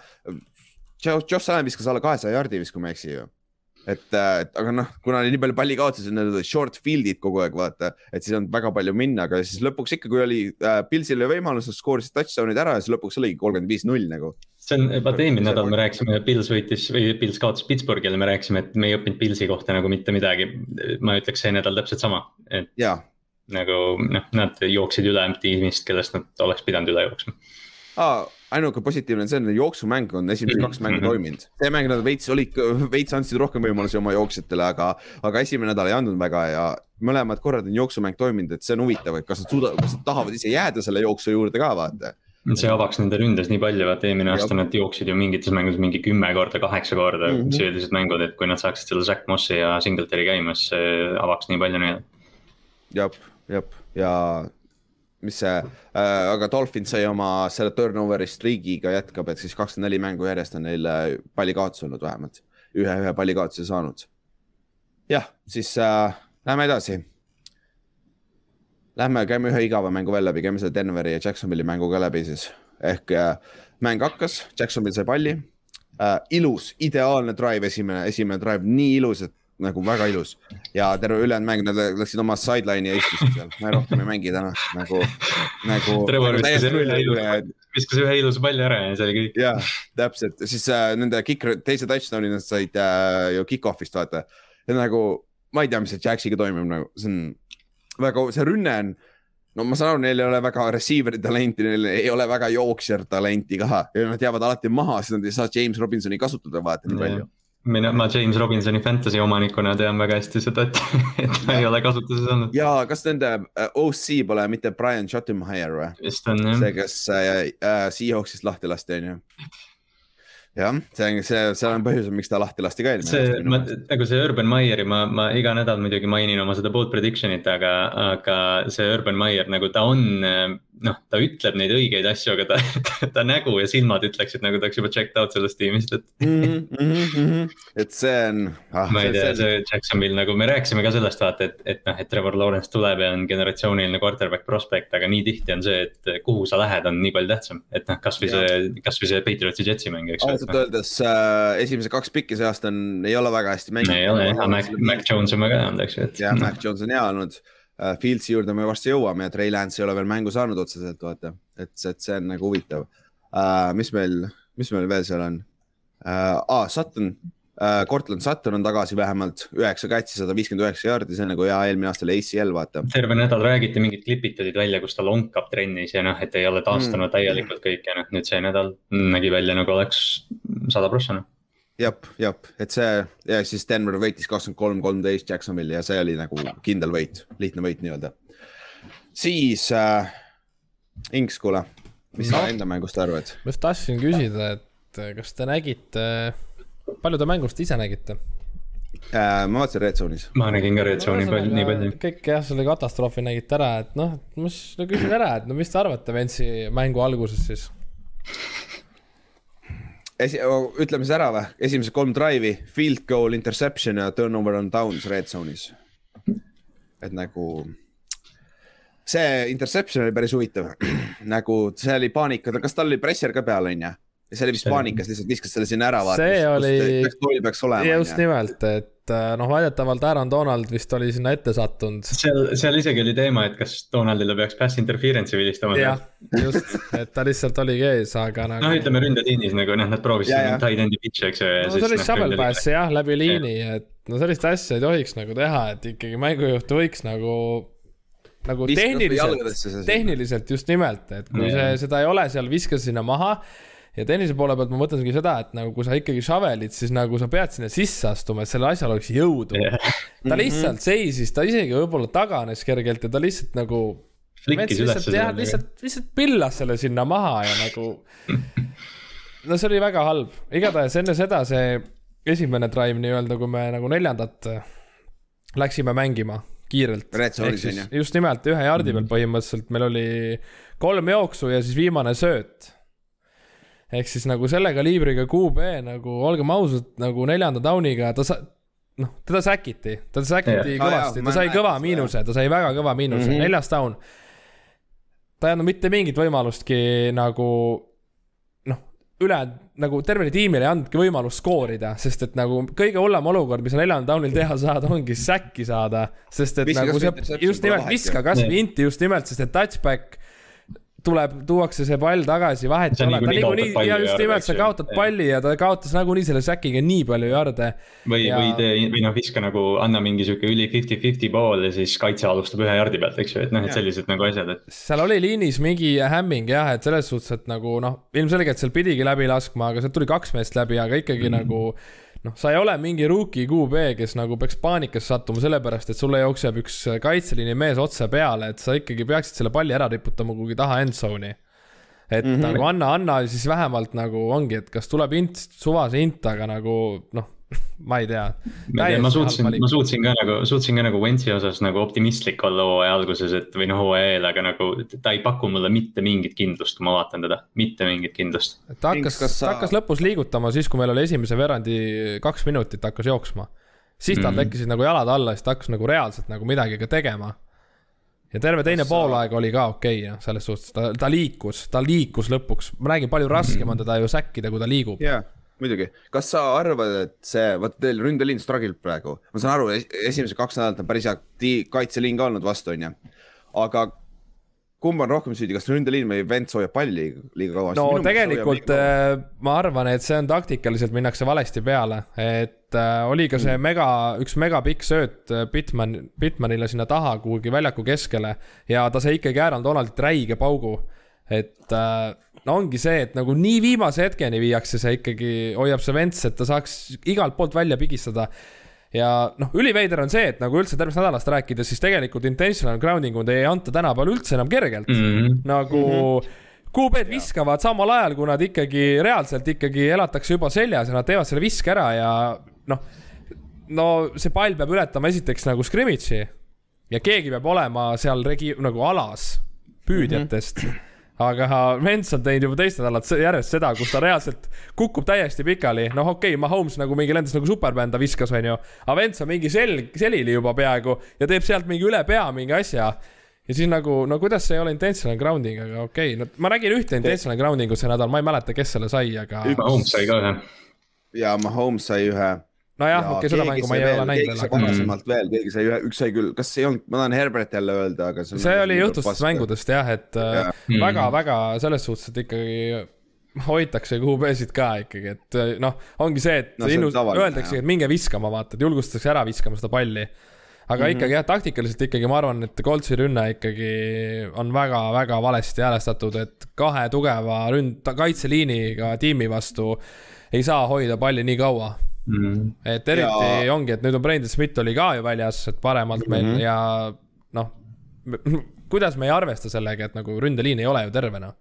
Josh Allan viskas alla kahesaja jardi vist, kui ma ei eksi ju et, äh, et aga noh, kuna oli nii palju pallikaotusi, need olid short field'id kogu aeg vaata, et siis ei olnud väga palju minna, aga siis lõpuks ikka, kui oli äh, Pilsil võimalus, nad skoorisid touchdown'id ära ja siis lõpuks oligi kolmkümmend viis null nagu. See on, vaata eelmine nädal me rääkisime, Pils võitis või Pils kaotas Pittsburghile, me rääkisime, et me ei õppinud Pilsi kohta nagu mitte midagi. ma ütleks see nädal täpselt sama, et ja. nagu noh, nad jooksid üle tiimist, kellest nad oleks pidanud üle jooksma ah, ainuke positiivne on see, et jooksumäng on esimesed kaks mängu mhm. toiminud. see mäng nad veits olid, veits andsid rohkem võimalusi oma jooksjatele, aga, aga esimene nädal ei andnud väga ja mõlemad korrad on jooksumäng toiminud, et see on huvitav, et kas nad suudavad, kas nad tahavad ise jääda selle jooksu juurde ka vaata see avaks nende ründes nii palju, vaata eelmine aasta nad jooksid ju mingites mängudes mingi kümme korda, kaheksa korda mm -hmm. sellised mängud, et kui nad saaksid selle Zack Mossi ja Singletary käima, siis see avaks nii palju neile. jah, jah, ja mis see äh,, aga Dolphins sai oma selle turnover'i streagiga jätkab, et siis kakskümmend neli mängu järjest on neil pallikaotus olnud vähemalt, ühe, ühe pallikaotuse saanud. jah, siis äh, lähme edasi. Lähme, käime ühe igava mängu veel läbi, käime selle Denveri ja Jacksonville'i mängu ka läbi siis. ehk äh, mäng hakkas, Jacksonville sai palli äh,. ilus, ideaalne drive, esimene, esimene drive, nii ilus, et nagu väga ilus ja terve ülejäänud mäng, nad läksid oma sideline'i ja istusid seal, me rohkem ei mängi täna nagu, nagu. [laughs] Trevor viskas ühe ilusa, viskas ühe ilusa palli ära ja see oli kõik. ja, täpselt, siis äh, nende kick, teise touchdown'i nad said äh, ju kick-off'ist vaata. ja nagu, ma ei tea, mis see Jaxiga toimub nagu, see on väga, see rünne on no ma saan aru, neil ei ole väga receiver'i talenti, neil ei ole väga jooksjat talenti ka ja nad jäävad alati maha, siis nad ei saa James Robinsoni kasutada vaata nii palju mina, ma James Robinsoni fantasy omanikuna tean väga hästi seda, et, [laughs] et ta ei ole kasutuses olnud. ja kas nende äh, OC pole mitte Brian Schottenheier või? vist on jah. see, kes äh, äh, Seahawksist lahti lasti, on ju. Jah, see on, see, seal on põhjus, miks ta lahti lasti ka eelmine aasta. see, nagu see Urban Meyeri, ma, ma iga nädal muidugi mainin oma seda bold prediction'it, aga, aga see Urban Meyer nagu ta on noh, ta ütleb neid õigeid asju, aga ta, ta, [laughs] ta nägu ja silmad ütleksid nagu ta oleks juba checked out sellest tiimist, et mm. -hmm. et see on ah,. ma ei tea, see Jacksonville nagu me rääkisime ka sellest vaata, et, et noh, et Trevor Lawrence tuleb ja on generatsiooniline quarterback prospect, aga nii tihti on see, et kuhu sa lähed, on nii palju tähtsam. et noh, kasvõi see, kasvõi see Patriotsi Jetsi mäng, eks. ausalt no. öeldes äh, esimesed kaks pikki see aasta on, ei ole väga hästi mänginud. ei ole jah, Mac, Mac Jones on väga hea olnud, eks ju, et. jah, Mac Jones on hea olnud Fieldsi juurde me varsti jõuame ja Trey Lance ei ole veel mängu saanud otseselt, vaata, et, et see on nagu huvitav uh,. mis meil, mis meil veel seal on uh,? Ah, Sutton uh,, Cortland Sutton on tagasi vähemalt üheksa katsi, sada viiskümmend üheksa jaardi, see on nagu hea eelmine aasta oli ACL, vaata. terve nädal räägiti, mingid klipid tulid välja, kus ta lonkab trennis ja noh, et ei ole taastunud mm. täielikult kõik ja noh, nüüd see nädal nägi välja nagu oleks sada prossa noh jep, jep, et see ja siis Denver võitis kakskümmend kolm, kolmteist Jacksonville'i ja see oli nagu kindel võit, lihtne võit nii-öelda. siis äh, Inks, kuule, mis no, sa enda mängust arvad? ma just tahtsin küsida, et kas te nägite, palju te mängust ise nägite? Äh, ma vaatasin Red Zone'is. ma nägin ka Red Zone'i no, nii palju. kõik jah, selle katastroofi nägite ära, et noh, mis, no küsin ära, et no mis te arvate Ventsi mängu alguses siis? Esi-, ütleme siis ära või, esimesed kolm drive'i, field goal, interception ja turnover on downs red zone'is. et nagu see interception oli päris huvitav [clears throat] nagu see oli paanika, kas tal oli pressure ka peal, on ju? ja see oli vist paanikas, lihtsalt viskas selle sinna ära. see oli, just nimelt, et et äh, noh, väidetavalt Aaron Donald vist oli sinna ette sattunud. seal, seal isegi oli teema, et kas Donaldile peaks pass interference'i vilistama. jah, just, et ta lihtsalt oligi ees, aga nagu. noh, ütleme ründetiinis nagu noh, nad proovisid tight end'i pitch'i, eks ju. no see oli noh, shovel pass jah, läbi liini, et no sellist asja ei tohiks nagu teha, et ikkagi mängujuht võiks nagu nagu tehniliselt, tehniliselt just nimelt, et kui see, seda ei ole seal, viska sinna maha ja tennise poole pealt ma mõtlengi seda, et nagu kui sa ikkagi shovel'id, siis nagu sa pead sinna sisse astuma, et sellel asjal oleks jõudu yeah.. ta mhm. lihtsalt seisis, ta isegi võib-olla taganes kergelt ja ta lihtsalt nagu. lihtsalt lihtsalt, lihtsalt pillas selle sinna maha ja nagu. [laughs] no see oli väga halb, igatahes enne seda see esimene drive nii-öelda, kui me nagu neljandat läksime mängima kiirelt. just nimelt ühe jardi peal mhm. põhimõtteliselt meil oli kolm jooksu ja siis viimane sööt ehk siis nagu selle kaliibriga QB nagu olgem ausad, nagu neljanda down'iga ta sa-, noh, teda säkiti, teda säkiti yeah. kõvasti ah,, ta sai kõva miinuse, ta sai väga kõva miinuse mm, -hmm. neljas down. ta ei andnud mitte mingit võimalustki nagu noh, üle nagu tervele tiimile ei andnudki võimalust skoorida, sest et nagu kõige hullem olukord, mis neljandal down'il teha saad, ongi säkki saada. sest et viska nagu see, just nimelt, viska kasvõi inti just nimelt, sest et touchback tuleb, tuuakse see pall tagasi, vahet ei ole, ta niikuinii, ja just nimelt, sa kaotad palli ja ta kaotas nagunii selle säkiga nii palju jarde. või ja..., või tee, või noh, viska nagu, anna mingi sihuke üli fifty-fifty pool ja siis kaitse alustab ühe jardi pealt, eks ju, et noh, et sellised nagu asjad, et. seal oli liinis mingi hämming jah, et selles suhtes, et nagu noh, ilmselgelt seal pidigi läbi laskma, aga sealt tuli kaks meest läbi, aga ikkagi mm -hmm. nagu noh, sa ei ole mingi rookie QB, kes nagu peaks paanikasse sattuma sellepärast, et sulle jookseb üks kaitseliini mees otse peale, et sa ikkagi peaksid selle palli ära riputama kuhugi taha end zone'i. et mm -hmm. nagu anna, anna siis vähemalt nagu ongi, et kas tuleb int, suvase int, aga nagu noh [laughs] ma ei tea. ma suutsin, ma suutsin ka nagu, suutsin ka nagu Wentsi osas nagu optimistlik olla hooaja alguses, et või noh, hooaja eel, aga nagu ta ei paku mulle mitte mingit kindlust, kui ma vaatan teda, mitte mingit kindlust. ta hakkas, ta sa... hakkas lõpus liigutama siis, kui meil oli esimese veerandi kaks minutit hakkas jooksma. siis tal mm -hmm. tekkisid nagu jalad alla, siis ta hakkas nagu reaalselt nagu midagi ka tegema. ja terve teine kas poolaeg sa... oli ka okei okay,, noh, selles suhtes ta, ta liikus, ta liikus lõpuks, ma räägin, palju raskem mm -hmm. on teda ju säkkida, kui ta liigub yeah muidugi, kas sa arvad, et see, vaata teil ründeliin struggle praegu, ma saan aru, esimesed kaks nädalat on päris hea kaitseliin ka olnud vastu, onju. aga kumb on rohkem süüdi, kas ründeliin või vend hoiab palli liiga kaua? no Minu tegelikult äh, ma arvan, et see on taktikaliselt minnakse valesti peale, et äh, oli ka see mm. mega, üks megapikk sööt äh, Bitman, Bitmanile sinna taha kuhugi väljaku keskele ja ta sai ikkagi Aaron Donaldilt räige paugu, et äh, no ongi see, et nagu nii viimase hetkeni viiakse see ikkagi, hoiab see vents, et ta saaks igalt poolt välja pigistada. ja noh, üliveider on see, et nagu üldse tervest nädalast rääkides, siis tegelikult intentional grounding ud ei anta tänapäeval üldse enam kergelt mm. -hmm. nagu mm -hmm QB-d viskavad samal ajal, kui nad ikkagi reaalselt ikkagi elatakse juba seljas ja nad teevad selle viske ära ja noh. no see pall peab ületama esiteks nagu scrimmage'i ja keegi peab olema seal regi-, nagu alas püüdjatest mm. -hmm aga Vents on teinud juba teist nädalat järjest seda, kus ta reaalselt kukub täiesti pikali, noh, okei okay,, Mahomes nagu mingi lendas nagu superbänd, ta viskas, onju. aga Vents on mingi selg, selili juba peaaegu ja teeb sealt mingi üle pea mingi asja ja siis nagu, no kuidas see ei ole intentional grounding, aga okei okay., no ma nägin ühte intentional grounding ut see nädal, ma ei mäleta, kes selle sai, aga. Mahomes sai ka ühe. ja Mahomes sai ühe. Nojah, okei okay,, seda mängu ma ei ole näinud veel. varasemalt veel, keegi sai ühe, üks sai küll, kas ei olnud, ma tahan Herbert jälle öelda, aga. see, see oli õhtustest mängudest jah, et ja. väga-väga äh, mm. selles suhtes, et ikkagi hoitakse QB-sid ka ikkagi, et äh, noh, ongi see, et no, ilus, öeldaksegi, et minge viskama, vaata, et julgustatakse ära viskama seda palli aga mm -hmm. ikkagi jah, taktikaliselt ikkagi ma arvan, et Coltsi rünne ikkagi on väga-väga valesti häälestatud, et kahe tugeva ründ-, kaitseliiniga tiimi vastu ei saa hoida palli nii kaua mm. -hmm. et eriti ja... ongi, et nüüd on Brandon Smith oli ka ju väljas, et paremalt meil mm -hmm. ja noh, kuidas me ei arvesta sellega, et nagu ründeliin ei ole ju terve noh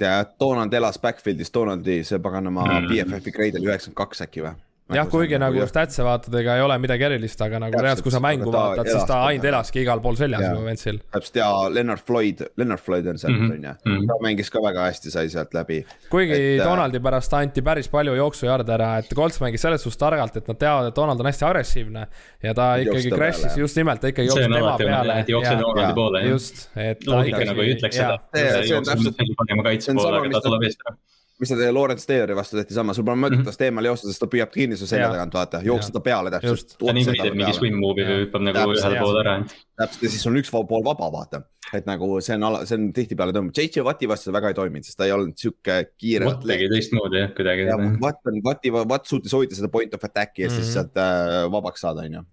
ja Donald elas backfield'is, Donaldi see paganama mm. BFF-i grade oli üheksakümmend kaks äkki või? Jah, kuigi nagu, nagu statse vaatad, ega ei ole midagi erilist, aga nagu reaalselt, kui sa mängu vaatad, siis ta ainult elaski igal pool seljas ju Ventsil. täpselt ja Lennart Floyd, Lennart Floyd on seal mhm, on ju, mhm. ta mängis ka väga hästi, sai sealt läbi. kuigi et, äh, Donaldi pärast anti päris palju jooksujarde ära, et Colts mängis selles suhtes targalt, et nad teavad, et Donald on hästi agressiivne. ja ta ikkagi crash'is just nimelt, ta ikka jooksis tema peale. jookseb Donaldi poole. just, et. loogika nagu ei ütleks seda. see on täpselt. parema kaitse poole, aga ta tuleb eest ära mis ta teie Lawrence Taylori vastu tehti sama, sul pole mõtet mhm. tast eemale joosta, sest ta püüab kinni su selja tagant, vaata, jooksed ta peale täpselt. ta niikuinii teeb mingi swim move'i või hüppab nagu ühele poole ära. täpselt ja siis on üks pool vaba, vaata. et nagu see on, see on tihtipeale toimub, JJ Wati vastu see väga ei toiminud, sest ta ei olnud sihuke kiire. Watt tegi teistmoodi jah, kuidagi. Watt on, Wati, Watt suutis hoida seda point of attack'i ja mm -hmm. siis mhm. sealt äh, vabaks saada, on ju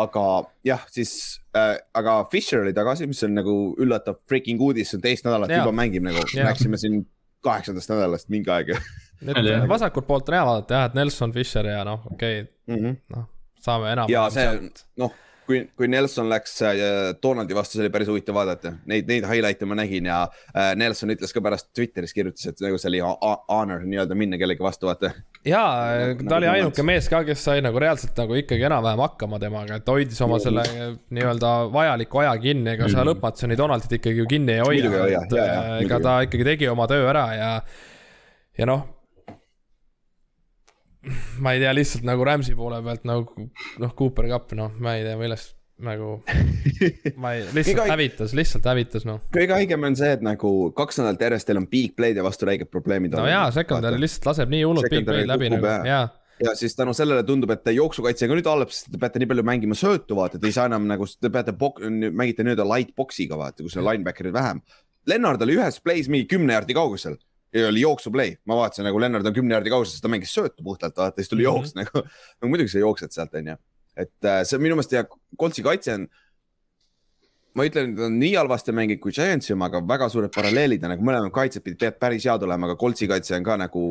aga jah, siis äh,, aga Fisher oli tagasi, mis on nagu üllatav freaking uudis, teist nädalat juba mängib nagu, rääkisime siin kaheksandast nädalast mingi aeg et vasakult poolt on hea vaadata jah, et Nelson Fischer ja noh, okei okay, mm -hmm., noh, saame enam. ja see, noh, kui, kui Nelson läks äh, Donaldi vastu, see oli päris huvitav vaadata, neid, neid highlight'e ma nägin ja äh, Nelson ütles ka pärast Twitteris kirjutas, et nagu see oli honor nii-öelda minna kellegi vastu, vaata. ja nagu, ta oli nagu ainuke mees ka, kes sai nagu reaalselt nagu ikkagi enam-vähem hakkama temaga, et hoidis oma selle nii-öelda vajaliku aja kinni, ega sa mm. lõpmatuseni Donaldit ikkagi ju kinni ei hoia, et äh, ega ta ikkagi tegi oma töö ära ja, ja noh [laughs] ma ei tea, lihtsalt nagu Rams'i poole pealt nagu noh, Cooper Cup, noh, ma ei tea, millest nagu, [laughs] ma ei, lihtsalt hävitas, lihtsalt hävitas, noh. kõige haigem on see, et nagu kaks nädalat järjest teil on big play'd ja vastu räiged probleemid. no jaa, secondary lihtsalt laseb nii hullult big play'd läbi nagu, jaa ja siis tänu sellele tundub, et jooksukaitse ka nüüd halb, sest te peate nii palju mängima söötu, vaata, te ei saa enam nagu, te peate, mängite nii-öelda light box'iga, vaata, kus on linebacker'id vähem. Lennart oli ühes play's mingi kümne jaardi kaugusel ja oli jooksuplay, ma vaatasin nagu Lennart on kümne jaardi kaugusel, sest ta mängis söötu puhtalt, vaata, siis tuli mm -hmm. jooks nagu. no muidugi sa jooksed sealt, onju. et äh, see minu meelest ja Coltsi kaitse on. ma ei ütle, et on nii halvasti mänginud kui Giantsi oma, aga väga suured paralleelid ja nagu mõlemad kaitsed pidid päris head olema, aga Coltsi kaitse on ka nagu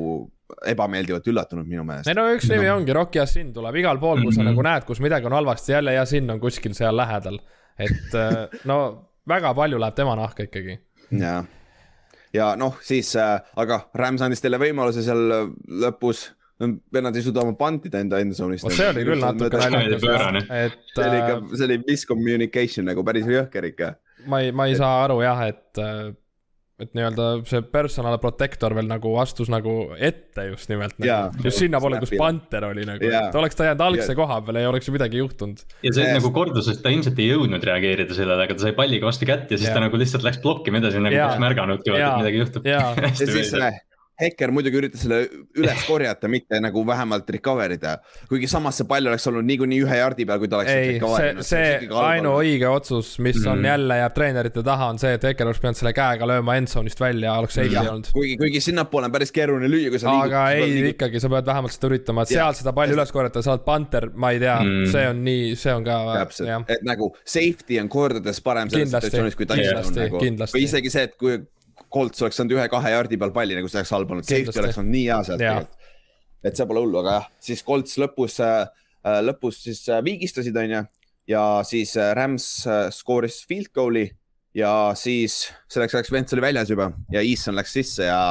ebameeldivalt üllatunud minu meelest. ei no üks nimi no. ongi Rock Yassin tuleb igal pool, kus mm -hmm. sa mhm. nagu näed, kus midagi on halvasti, jälle Yassin on kuskil seal lähedal. et äh, no väga palju läheb tema nahka ikkagi. jah ja noh, siis äh, aga Rams andis teile võimaluse seal äh, lõpus vennad ei suuda oma pantida enda endzone'ist. see oli küll natuke naljakas, et. see oli ikka, äh, see oli miscommunication nagu päris jõhker ikka. ma ei, ma ei et... saa aru jah, et äh, et nii-öelda see personal protector veel nagu astus nagu ette just nimelt nagu,. just sinnapoole, kus Panther oli nagu, et oleks ta jäänud algse koha peale ei oleks ju midagi juhtunud. ja see nagu kordus, et ta ilmselt ei jõudnud reageerida sellele, aga ta sai palliga vastu kätt ja siis ja. ta nagu lihtsalt läks blokkima edasi, nagu poleks märganudki, et midagi juhtub. [laughs] ja siis Hekker muidugi üritas selle üles korjata, mitte nagu vähemalt recover ida. kuigi samas see pall oleks olnud niikuinii ühe jardi peal, kui ta oleks. ei, see, see ainuõige otsus, mis mm on mhm. jälle jääb treenerite taha, on see, et Hekker oleks pidanud selle käega lööma endzone'ist välja, oleks safety olnud. kuigi, kuigi sinnapoole on päris keeruline lüüa, kui sa liigud. aga ei, liigud. ikkagi sa pead vähemalt seda üritama, et seal seda palli üles korjata, sa oled panter, ma ei tea mm, see on nii, see on ka. täpselt, et nagu safety on kordades parem selles situatsioonis kui touchdown nagu. või isegi see, et kui Colts oleks saanud ühe-kahe jardi peal palli, nagu see oleks halb olnud, safety oleks olnud nii hea sealt tegelikult. et see pole hullu, aga jah, siis Colts lõpus äh,, äh lõpus siis äh, viigistasid, onju. ja siis äh, Rams äh, skooris field goal'i ja siis selleks ajaks Vents oli väljas juba ja Easton läks sisse ja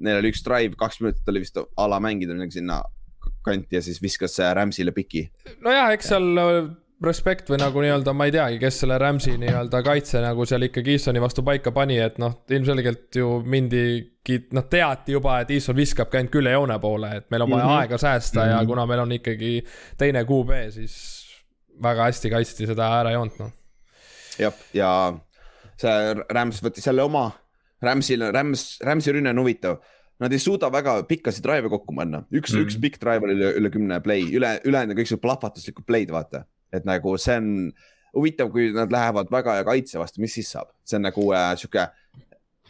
neil oli üks drive, kaks minutit oli vist a la mängida midagi sinna kanti ja siis viskas Rams'ile piki. nojah, eks seal respekt või nagu nii-öelda, ma ei teagi, kes selle Rams'i nii-öelda kaitse nagu seal ikkagi Eastoni vastu paika pani, et noh, ilmselgelt ju mindigi, noh, teati juba, et Easton viskabki ainult küljejoone poole, et meil on vaja mm -hmm. aega säästa mm -hmm. ja mhm. kuna meil on ikkagi teine QB, siis väga hästi kaitsti seda äärejoont, noh. jah, ja see Rams võttis jälle oma, Ramsil, Rams, Ramsi rünne on huvitav Nad ei suuda väga pikkasid drive'e kokku panna, üks mm, -hmm. üks pikk drive oli üle, üle kümne play, üle, ülejäänud kõik siuksed plahvatuslikud play'd, vaata et nagu see on huvitav, kui nad lähevad väga ja kaitse vastu, mis siis saab, see on nagu äh, sihuke.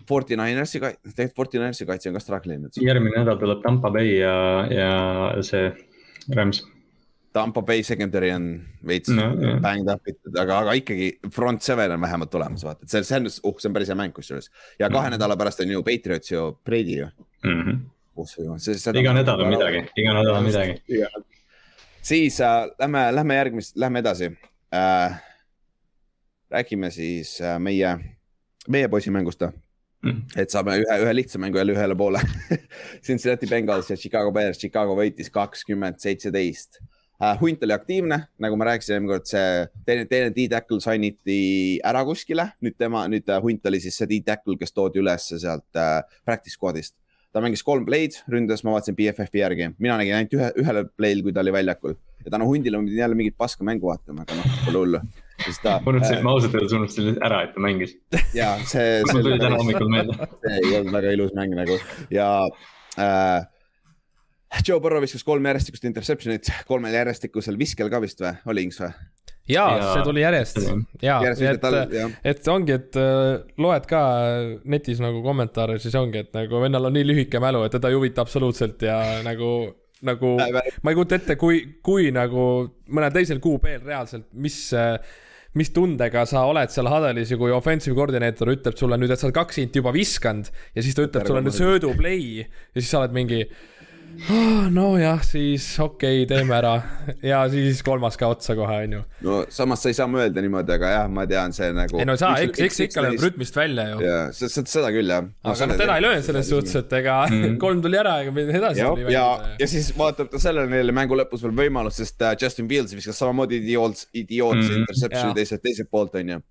Forty Ninersi kaitse, tegelikult Forty Ninersi kaitse on ka struggle inud. järgmine nädal tuleb Tampa Bay ja, ja see Rams. Tampa Bay secondary on veits no, banged up itud, aga, aga ikkagi front seven on vähemalt olemas, vaata, et see, see on, uh, see on päris hea mäng kusjuures. ja kahe mm -hmm. nädala pärast on ju Patriots ju Brady ju mm. -hmm. Uh, see, see, iga nädal on midagi, iga nädal on midagi siis äh, lähme, lähme järgmist, lähme edasi. Äh,. räägime siis äh, meie, meie poisimängust mm.. et saame ühe, ühe lihtsa mängu jälle ühele poole. [laughs] Cincinnati Bengals ja Chicago Bears, Chicago võitis kakskümmend seitseteist. Äh,. hunt oli aktiivne, nagu ma rääkisin eelmine kord, see teine, teine D-tackle signiti ära kuskile, nüüd tema, nüüd äh, hunt oli siis see D-tackle, kes toodi ülesse sealt äh, practice squad'ist ta mängis kolm play'd, ründas, ma vaatasin BFF-i järgi, mina nägin ainult ühe, ühele play'l, kui ta oli väljakul ja tänu hundile ma pidin jälle mingit paska mängu vaatama, aga noh, pole hullu. ta. ma unustasin äh,, ma ausalt öeldes unustasin ära, et ta mängis. ja see. mul tuli täna hommikul meelde. see ei olnud väga ilus mäng nagu ja äh, Joe Burrow viskas kolm järjestikust interception'it, kolmel järjestikusel viskel ka vist või, oli Inks või? Ja, ja see tuli järjest. ja, et, et ongi, et äh, loed ka netis nagu kommentaare, siis ongi, et nagu vennal on nii lühike mälu, et teda ei huvita absoluutselt ja nagu, nagu [laughs] ma ei kujuta ette, kui, kui nagu mõnel teisel QB-l reaalselt, mis mis tundega sa oled seal Huddle'is ja kui offensive koordineeter ütleb sulle nüüd, et sa oled kaks inti juba viskanud ja siis ta ütleb sulle nüüd söödu play ja siis sa oled mingi nojah, siis okei okay,, teeme ära ja siis kolmas ka otsa kohe, on ju. no samas sa ei saa mõelda niimoodi, aga jah, ma tean, see nagu. ei no saa, eks, eks ikka lööb rütmist välja ju. jaa, seda küll jah. aga noh, teda ei löönud selles suhtes, et ega mm. [laughs] kolm tuli ära, ega edasi ja, ja, ja siis vaatab ta sellele neile mängu lõpus veel võimalust, sest uh, Justin Fields viskas samamoodi idioot, idiootse mm. interception'i teiselt, teiselt poolt, on ju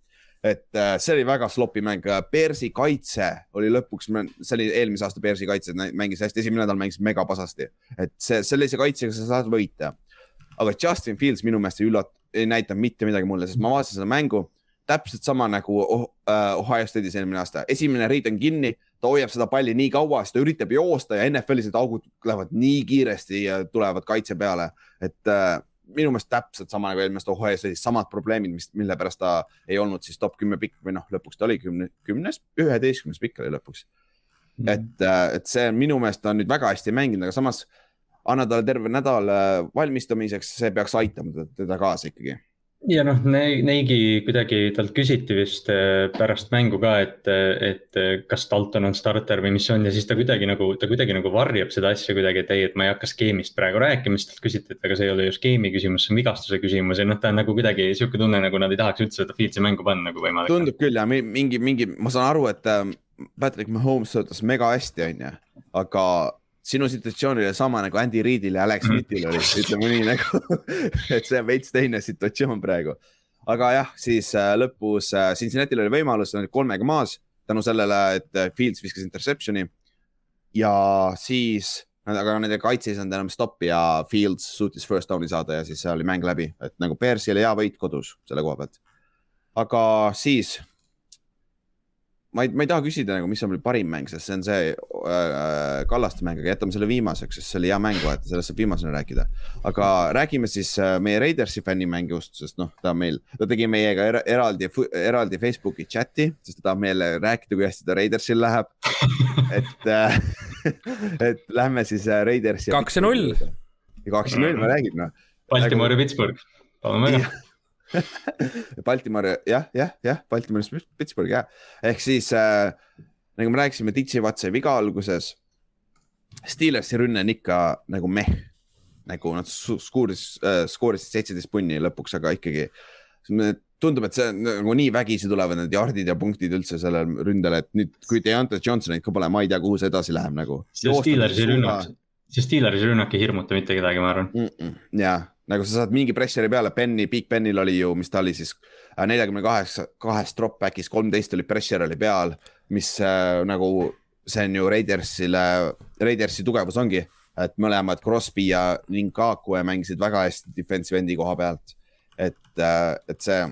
et äh, see oli väga sloppy mäng, Bearsi kaitse oli lõpuks, see oli eelmise aasta Bearsi kaitse, mängis hästi, esimene nädal mängis mega pasasti, et see, sellise kaitsega sa saad võita. aga Justin Fields minu meelest ei üllat-, ei näidanud mitte midagi mulle, sest ma vaatasin seda mängu täpselt sama nagu oh, uh, Ohio State'is eelmine aasta, esimene reid on kinni, ta hoiab seda palli nii kaua, siis ta üritab joosta ja NFL-is need augud lähevad nii kiiresti ja tulevad kaitse peale, et uh, minu meelest täpselt sama nagu eelmine aasta Ohio State'is, samad probleemid, mis, mille pärast ta ei olnud siis top kümme pikk või noh, lõpuks ta oli kümne, kümnes, üheteistkümnes pikk oli lõpuks. Mm.. et, äh, et see minu meelest on nüüd väga hästi mänginud, aga samas anna talle terve nädal äh, valmistumiseks, see peaks aitama teda kaasa ikkagi ja noh, Neigi kuidagi talt küsiti vist äh, pärast mängu ka, et, et kas Dalton on starter või mis on ja siis ta kuidagi nagu, ta kuidagi nagu varjab seda asja kuidagi, et ei, et ma ei hakka skeemist praegu rääkima, siis talt küsiti, et aga see ei ole ju skeemi küsimus, see on vigastuse küsimus ja noh, ta on nagu kuidagi sihuke tunne, nagu nad ei tahaks üldse seda Fieldsi mängu panna nagu võimalik. tundub küll ja mingi, mingi, ma saan aru, et Patrick Mahomes töötas mega hästi, on ju, aga sinu situatsioon oli sama nagu Andy Reidil ja Alex mhm. Smithil oli, ütleme nii nagu [laughs] et see on veits teine situatsioon praegu. aga jah, siis äh, lõpus äh, Cincinnati'l oli võimalus, nad olid kolmega maas tänu sellele, et äh, Fields viskas interception'i. ja siis, aga nende kaitse ei saanud enam stoppi ja Fields suutis first down'i saada ja siis oli mäng läbi, et nagu Bearsil hea võit kodus selle koha pealt. aga siis ma ei, ma ei taha küsida nagu, mis on parim mäng, sest see on see äh, Kallaste mäng, aga jätame selle viimaseks, sest see oli hea mäng, vaata, sellest saab viimasena rääkida. aga räägime siis äh, meie Raidersi fännimängust, sest noh, ta on meil, ta tegi meiega er, eraldi, eraldi Facebooki chati, sest ta tahab meile rääkida, kui hästi ta Raidersil läheb. et äh, [laughs] et lähme siis äh, Raidersi. kaks ja null. kaks ja null, ma räägin noh. Baltimore ja Pittsburgh, palun väga [laughs] Baltimore jah, jah, jah, Baltimore'is Pittsburgh jah, ehk siis äh, nagu me rääkisime, Ditsi Watt sai viga alguses. Steelersi rünne on ikka nagu meh, nagu nad skooris äh,, skoorisid seitseteist punni lõpuks, aga ikkagi. tundub, et see nagu nii vägisi tulevad need jardid ja punktid üldse sellel ründel, et nüüd, kui Deontay Johnsonit ka pole, ma ei tea, kuhu see edasi läheb nagu. see Steelersi rünnak, see Steelersi rünnak ei hirmuta mitte kedagi, ma arvan mm. -mm, jaa, nagu sa saad mingi pressure peale, Benny, Big Benil oli ju, mis ta oli siis äh, neljakümne kaheksa, kahest drop back'is kolmteist oli pressure oli peal, mis äh, nagu see on ju Raidersile, Raidersi tugevus ongi, et mõlemad Crosby ja Linkakue mängisid väga hästi defensive endi koha pealt. et, äh, et see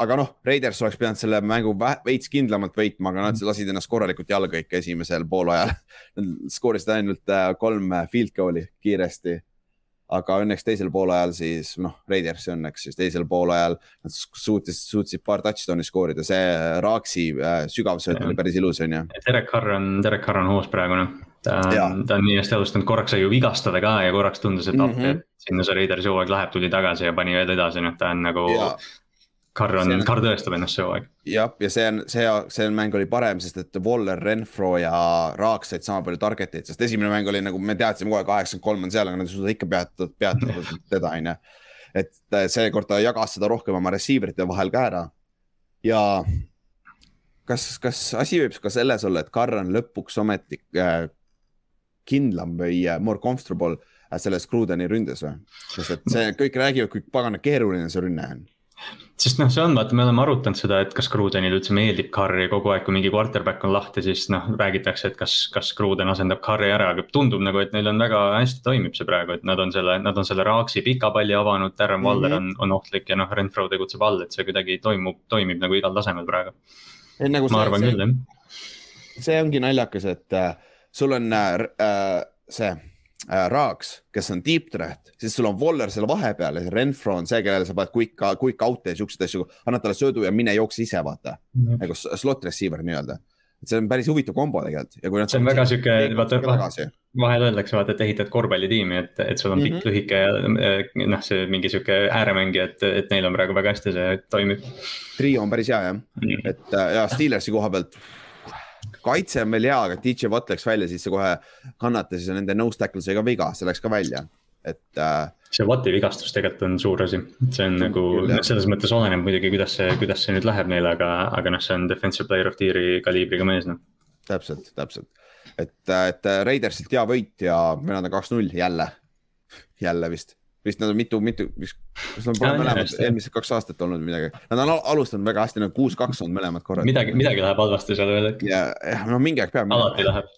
aga noh, Raiders oleks pidanud selle mängu veits kindlamalt võitma, aga nad lasid ennast korralikult jalga ikka esimesel poolajal. [laughs] Nad skoorisid ainult äh, kolm field goal'i kiiresti. Aga õnneks teisel poolajal siis noh, Raidersi õnneks siis teisel poolajal nad suutis, suutsid paar touchdown'i skoorida, see Raaksi äh, sügavsööt oli päris ilus, on ju. Derek Carr on, Derek Carr on hoos praegu noh. Ta on, ta on nii hästi alustanud, korraks sai ju vigastada ka ja korraks tundus, et mm -hmm. appi, et sinna see Raidersi hooaeg läheb, tuli tagasi ja pani veel edasi, noh ta on nagu ja Carr on, Carr tõestab ennast see hooaeg. jah, ja see on, see, see mäng oli parem, sest et Waller, Renfro ja Raaks said sama palju target eid, sest esimene mäng oli nagu me teadsime kohe, kaheksakümmend kolm on seal, aga nad ei suuda ikka peatada, peatada teda, on ju. et äh, seekord ta jagas seda rohkem oma receiver ite vahel ka ära. ja kas, kas asi võib ka selles olla, et Carr on lõpuks ometi äh, kindlam või äh, more comfortable äh, selles Crudeni ründes või? sest et see kõik räägivad, kui pagana keeruline see rünne on sest noh, see on, vaata, me oleme arutanud seda, et kas Grudenile üldse meeldib Carri kogu aeg, kui mingi quarterback on lahti, siis noh, räägitakse, et kas, kas Gruden asendab Carri ära, aga tundub nagu, et neil on väga hästi toimib see praegu, et nad on selle, nad on selle Raaksi pika palli avanud, Darren Waller mm -hmm. on, on ohtlik ja noh, Renfro tegutseb all, et see kuidagi toimub, toimib nagu igal tasemel praegu. Nagu ma arvan see, küll, jah. see ongi naljakas, et äh, sul on äh, äh see Raaks, kes on deep threat, siis sul on Waller seal vahepeal ja Renfro on see, kellele sa paned quick, quick out'e ja siukseid asju, annad talle söödu ja mine jookse ise, vaata mm. -hmm. nagu slot receiver nii-öelda. et see on päris huvitav kombo tegelikult see on väga sihuke, vaata vahel öeldakse vaata, et ehitad korvpallitiimi, et, et sul on pikk mm, -hmm. lühike ja noh, see mingi sihuke ääremängija, et, et neil on praegu väga hästi see toimib. trio on päris hea jah mm, -hmm. et ja Steelersi koha pealt kaitse on veel hea, aga DJ Watt läks välja, siis see kohe kannatas ja nende nose tackle sai ka viga, see läks ka välja, et äh,. see Watti vigastus tegelikult on suur asi, see on nagu noh, selles mõttes oleneb muidugi, kuidas see, kuidas see nüüd läheb neile, aga, aga noh, see on defensive player of the year'i kaliibriga mees noh. täpselt, täpselt, et, et Raidersilt hea võit ja meil on kaks-null jälle, jälle vist vist nad on mitu, mitu, kas nad pole mõlemad eelmised kaks aastat olnud midagi. Nad on alustanud väga hästi, nad kuus-kaks on mõlemad korrad. midagi, midagi läheb halvasti seal veel äkki. ja, jah, no mingi aeg peab. alati läheb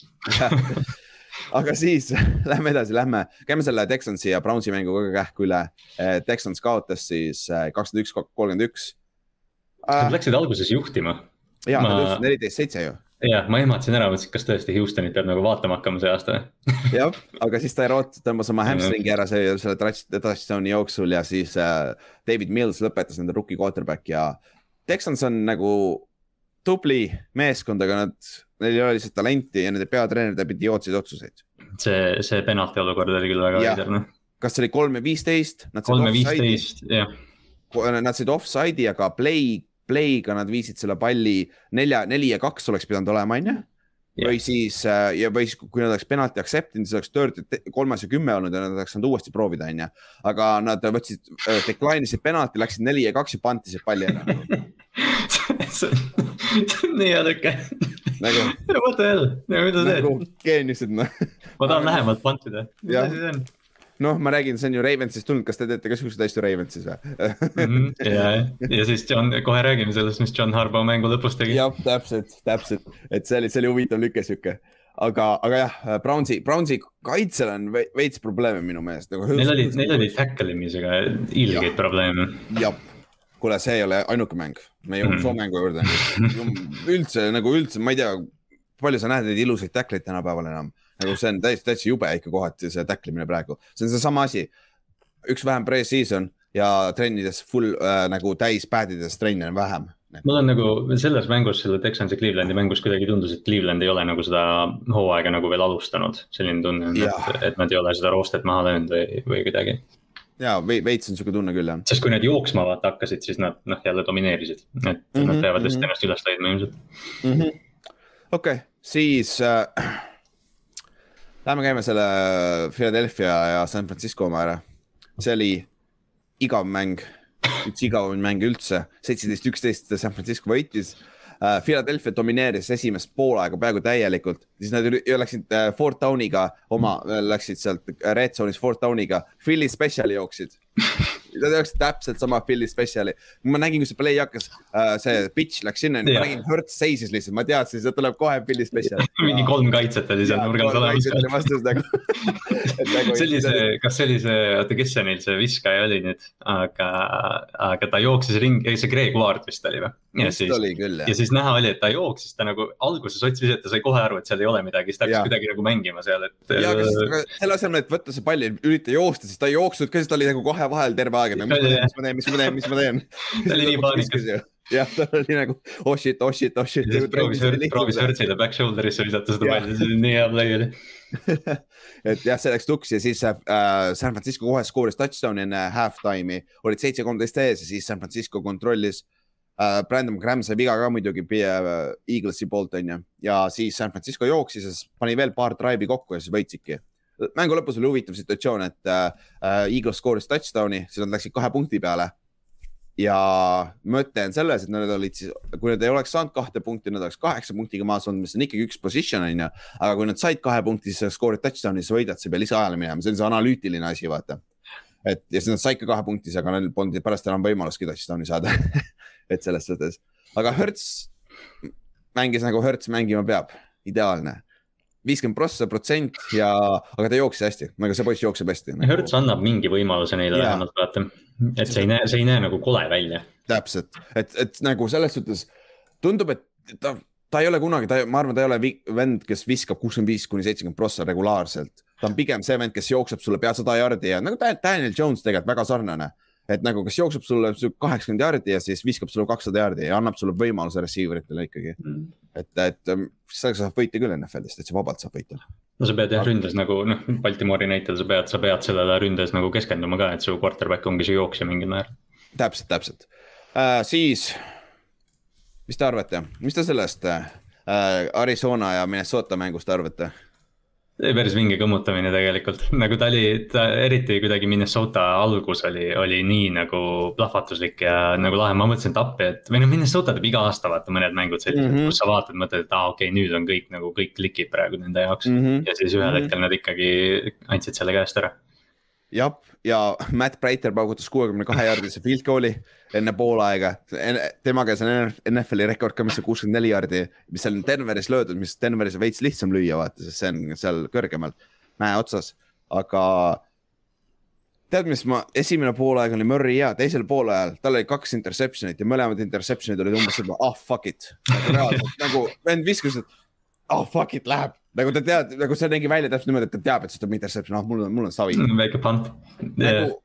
[laughs] aga siis [laughs] lähme edasi, lähme, käime selle Texansi ja Brownsi mängu ka kähku üle. Eh, Texans kaotas siis eh, kakskümmend üks, kolmkümmend üks. Nad läksid alguses juhtima. ja ma..., nad tõusid neliteist, seitse ju jah, ma ehmatasin ära, mõtlesin, kas tõesti Houstonit peab nagu vaatama hakkama see aasta [laughs] jah, aga siis Tyrod tõmbas oma hamstringi ära see, selle touchdown'i jooksul ja siis äh, David Mills lõpetas nende rookie quarterback ja Texans on nagu tubli meeskond, aga nad, neil ei ole lihtsalt talenti ja nende peatreener teeb idiootseid otsuseid. see, see penalti olukord oli küll väga veider, noh. kas see oli kolm ja viisteist? kolm ja viisteist, jah. Nad said offside'i, aga play play'ga nad viisid selle palli nelja, neli ja kaks oleks pidanud olema, on ju. või siis äh, ja, või siis, kui nad oleks penalti accept inud, siis oleks third, kolmas ja kümme olnud ja nad oleks saanud uuesti proovida, on ju. aga nad võtsid, äh, decline isid penalti, läksid neli ja kaks ja pantisid palli ära see [laughs] on nii hea tõke nagu. What the hell, mida sa teed? nagu geeniused noh. ma tahan lähemalt pantida, mis asi see on? Noh, ma räägin, see on ju Ravensist tulnud, kas te teete ka siukseid asju Ravensis või? -hmm, ja, ja siis John, kohe räägime sellest, mis John Harbaugh mängu lõpus tegi. jah, täpselt, täpselt, et see oli, see oli huvitav lüke sihuke aga, aga jah, Brownsi, Brownsi kaitsel on veits probleeme minu meelest nagu. Neil oli, neil oli tackle imisega ilgeid probleeme. jah, kuule, see ei ole ainuke mäng, me jõuame mm. soo mängu juurde. [laughs] üldse nagu üldse, ma ei tea, palju sa näed neid ilusaid tackleid tänapäeval enam nagu see on täiesti, täitsa jube ikka kohati see tacklimine praegu, see on seesama asi. üks vähem pre-season ja trennides full äh, nagu täis pad ides trenne on vähem. mul on nagu selles mängus, selle Texansi Clevelandi mängus kuidagi tundus, et Cleveland ei ole nagu seda hooaega nagu veel alustanud, selline tunne on, et, et nad ei ole seda roostet maha löönud või, või kuidagi ja veits on sihuke tunne küll jah. sest kui nad jooksma vaata hakkasid, siis nad noh, jälle domineerisid, et mm -hmm, nad peavad lihtsalt mm -hmm. ennast üles leidma ilmselt mm -hmm.. okei okay., siis äh, Lähme käime selle Philadelphia ja San Francisco oma ära. see oli igav mäng üks igavaim mäng üldse, seitseteist, üksteist San Francisco võitis uh,. Philadelphia domineeris esimest poolaega peaaegu täielikult, siis nad läksid uh, Fort Downiga oma, läksid sealt red zone'is Fort Downiga, Philly special'i jooksid Nad jooksid täpselt sama Philly spetsiali. ma nägin, kui see play hakkas uh,, see pitch läks sinna, ma nägin, Hertz seisis lihtsalt, ma teadsin, et tuleb kohe Philly spetsial. [laughs] mingi kolm kaitset oli seal nurgas olemas. nagu [laughs] nagu see oli see, kas see oli see, oota, kes see neil see viskaja oli nüüd, aga, aga ta jooksis ringi, see Greg Ward vist oli või? ja siis, ja siis näha oli, et ta jooksis, ta nagu alguses otsis, et ta sai kohe aru, et seal ei ole midagi, siis ta hakkas kuidagi nagu mängima seal, et. ja, aga selle asemel, et võtta see pall ja üritada joosta, siis ta ei jooksnud ka, siis ta oli nagu kohe vahel terve aeg, et mis ma teen, mis ma teen, mis ma teen, mis ma teen. [laughs] ta oli nii paanikas. jah, ta oli nagu oh shit, oh shit, oh shit. proovis, proovis Hertzile back shoulder'isse visata seda palli, see oli nii hea play oli [laughs] et jah, see läks tuksi ja siis äh, San Francisco kohe skooris touchdown'i enne halftime'i, olid seitse kolmteist ees ja siis San Francisco kontrollis äh,. Brandon Graham sai viga ka muidugi äh, Eaglesi poolt onju ja siis San Francisco jooksis ja pani veel paar drive'i kokku ja siis võitsidki mängu lõpus oli huvitav situatsioon, et äh, Eagles skooris touchdown'i, siis nad läksid kahe punkti peale. ja mõte on selles, et nad olid siis, kui nad ei oleks saanud kahte punkti, nad oleks kaheksa punktiga maas olnud, mis on ikkagi üks position on ju. aga kui nad said kahe punkti, siis skoorid touchdown'i, siis võidad, sa ei pea lisaajale minema, see on see analüütiline asi, vaata. et ja siis nad said ka kahe punkti, aga neil polnud pärast enam võimalustki touchdown'i saada [laughs] et selles suhtes, aga Hertz mängis nagu Hertz mängima peab, ideaalne viiskümmend prossa protsent ja, aga ta jooksis hästi, nagu see poiss jookseb hästi nagu.... Hertz annab mingi võimaluse neile vähemalt vaata, et see ei näe, see ei näe nagu kole välja. täpselt, et, et nagu selles suhtes tundub, et ta, ta ei ole kunagi, ta, ma arvan, ta ei ole vend, kes viskab kuuskümmend viis kuni seitsekümmend prossa regulaarselt. ta on pigem see vend, kes jookseb sulle pea sada jardi ja nagu Daniel Jones tegelikult väga sarnane. Et nagu, kas jookseb sulle kaheksakümmend jaardi ja siis viskab sulle kakssada jaardi ja annab sulle võimaluse receiver itele ikkagi. Mm.. Et, et ähm, sellega saab võita küll NFL-ist, see vabalt saab võita. no sa pead jah ründes nagu noh, Baltimori näitel sa pead, sa pead sellele ründes nagu keskenduma ka, et su quarterback ongi su jooksja mingil määral. täpselt, täpselt äh,, siis, mis te arvate, mis te sellest äh, Arizona ja Minnesota mängust arvate? Päris vinge kõmmutamine tegelikult, [laughs] nagu ta oli, ta eriti kuidagi Minnesota algus oli, oli nii nagu plahvatuslik ja nagu lahe, ma mõtlesin, et appi, et või noh, Minnesota teeb iga aasta vaata mõned mängud sellised mm, -hmm. kus sa vaatad, mõtled, et aa ah, okei okay,, nüüd on kõik nagu kõik klikib praegu nende jaoks mm. -hmm. ja siis ühel mm -hmm. hetkel nad ikkagi andsid selle käest ära jah, ja Matt Breiter paugutas kuuekümne kahe jaardise field goal'i enne poolaega. tema käes on NFL-i rekord ka, mis on kuuskümmend neli jaardi, mis on Denveris löödud, mis Denveris on veits lihtsam lüüa, vaata, sest see on seal kõrgemal mäe otsas, aga. tead, mis ma, esimene poolaeg oli Murry hea, teisel poolajal tal oli kaks interception'it ja mõlemad interception'id olid umbes selline, ah oh, fuck it. reaalselt nagu vend viskas, et ah oh, fuck it läheb nagu ta teab, nagu see nägi välja täpselt niimoodi, et ta teab, et see tuleb interception, ah mul on, mul on savi väike punt yeah.. nagu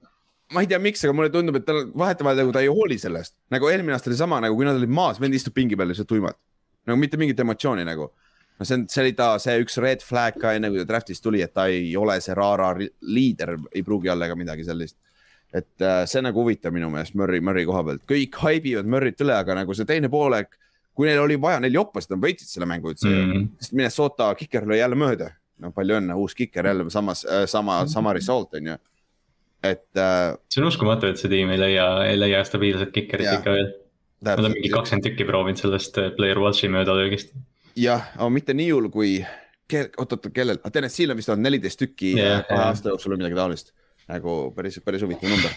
ma ei tea, miks, aga mulle tundub, et tal vahetevahel nagu ta ei hooli sellest. nagu eelmine aasta oli sama, nagu kui nad olid maas, vend istub pingi peal lihtsalt tuimalt. nagu mitte mingit emotsiooni nagu. no see on, see oli ta, see üks red flag ka enne kui ta draft'ist tuli, et ta ei ole see Rara liider, ei pruugi olla ega midagi sellist. et äh, see nagu huvitav minu meelest Murry, Murry koha pealt, kõik haibivad Murryt üle, aga nagu see teine poolek. kui neil oli vaja, neil joppasid, nad võitsid selle mängu üldse mm, -hmm. sest Minnesota kiker lõi jälle mööda. no palju õnne, uus kiker jälle samas äh,, sama, sama result on ju et äh,. see on uskumatu, et see tiim ei leia, ei leia stabiilset kikerit ikka veel. Nad on mingi kakskümmend tükki proovinud sellest äh, player watch'i möödalöögist. jah, aga mitte nii hull kui, oot-oot, kellel, Tennessee'l on vist olnud neliteist tükki yeah, kahe yeah. aasta jooksul või midagi taolist nagu päris, päris huvitav number.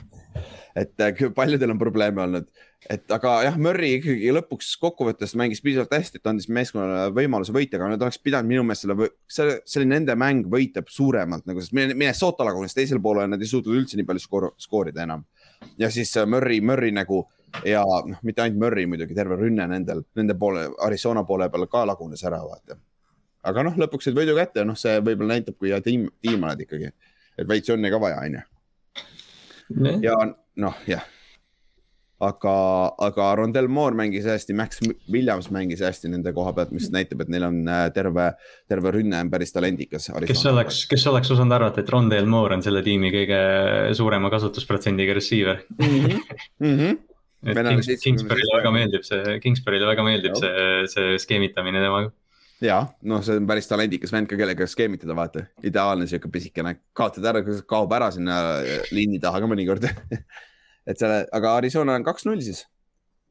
Et äh, paljudel on probleeme olnud, et aga jah, Murry ikkagi lõpuks kokkuvõttes mängis piisavalt hästi, et andis meeskonnale võimaluse võita, aga nad oleks pidanud minu meelest selle, see oli nende mäng võita suuremalt nagu, sest Minnesota lagunes teisel poolel, nad ei suutnud üldse nii palju skoor, skoorida enam. ja siis äh, Murry, Murry nagu ja noh, mitte ainult Murry muidugi, terve rünne nendel, nende poole, Arizona poole peal ka lagunes ära, vaata. aga noh, lõpuks said võidu kätte, noh, see võib-olla näitab, kui hea tiim, tiim oled ikkagi et veits õnne ka vaja, on ju. ja noh, jah. aga, aga Rondel Moore mängis hästi, Max Williams mängis hästi nende koha pealt, mis näitab, et neil on äh, terve, terve rünne on päris talendikas. kes oleks, kes oleks osanud arvata, et Rondel Moore on selle tiimi kõige suurema kasutusprotsendiga receiver mm. -hmm. Mm -hmm Kings, Kingsbury'le väga meeldib see, Kingsbury'le väga meeldib Joo. see, see skeemitamine temaga ja noh, see on päris talendikas vend ka, kellega skeemitada, vaata, ideaalne sihuke pisikene, kaotad ära, kaob ära sinna liini taha ka mõnikord [laughs] et selle, aga Arizona on kaks-null siis,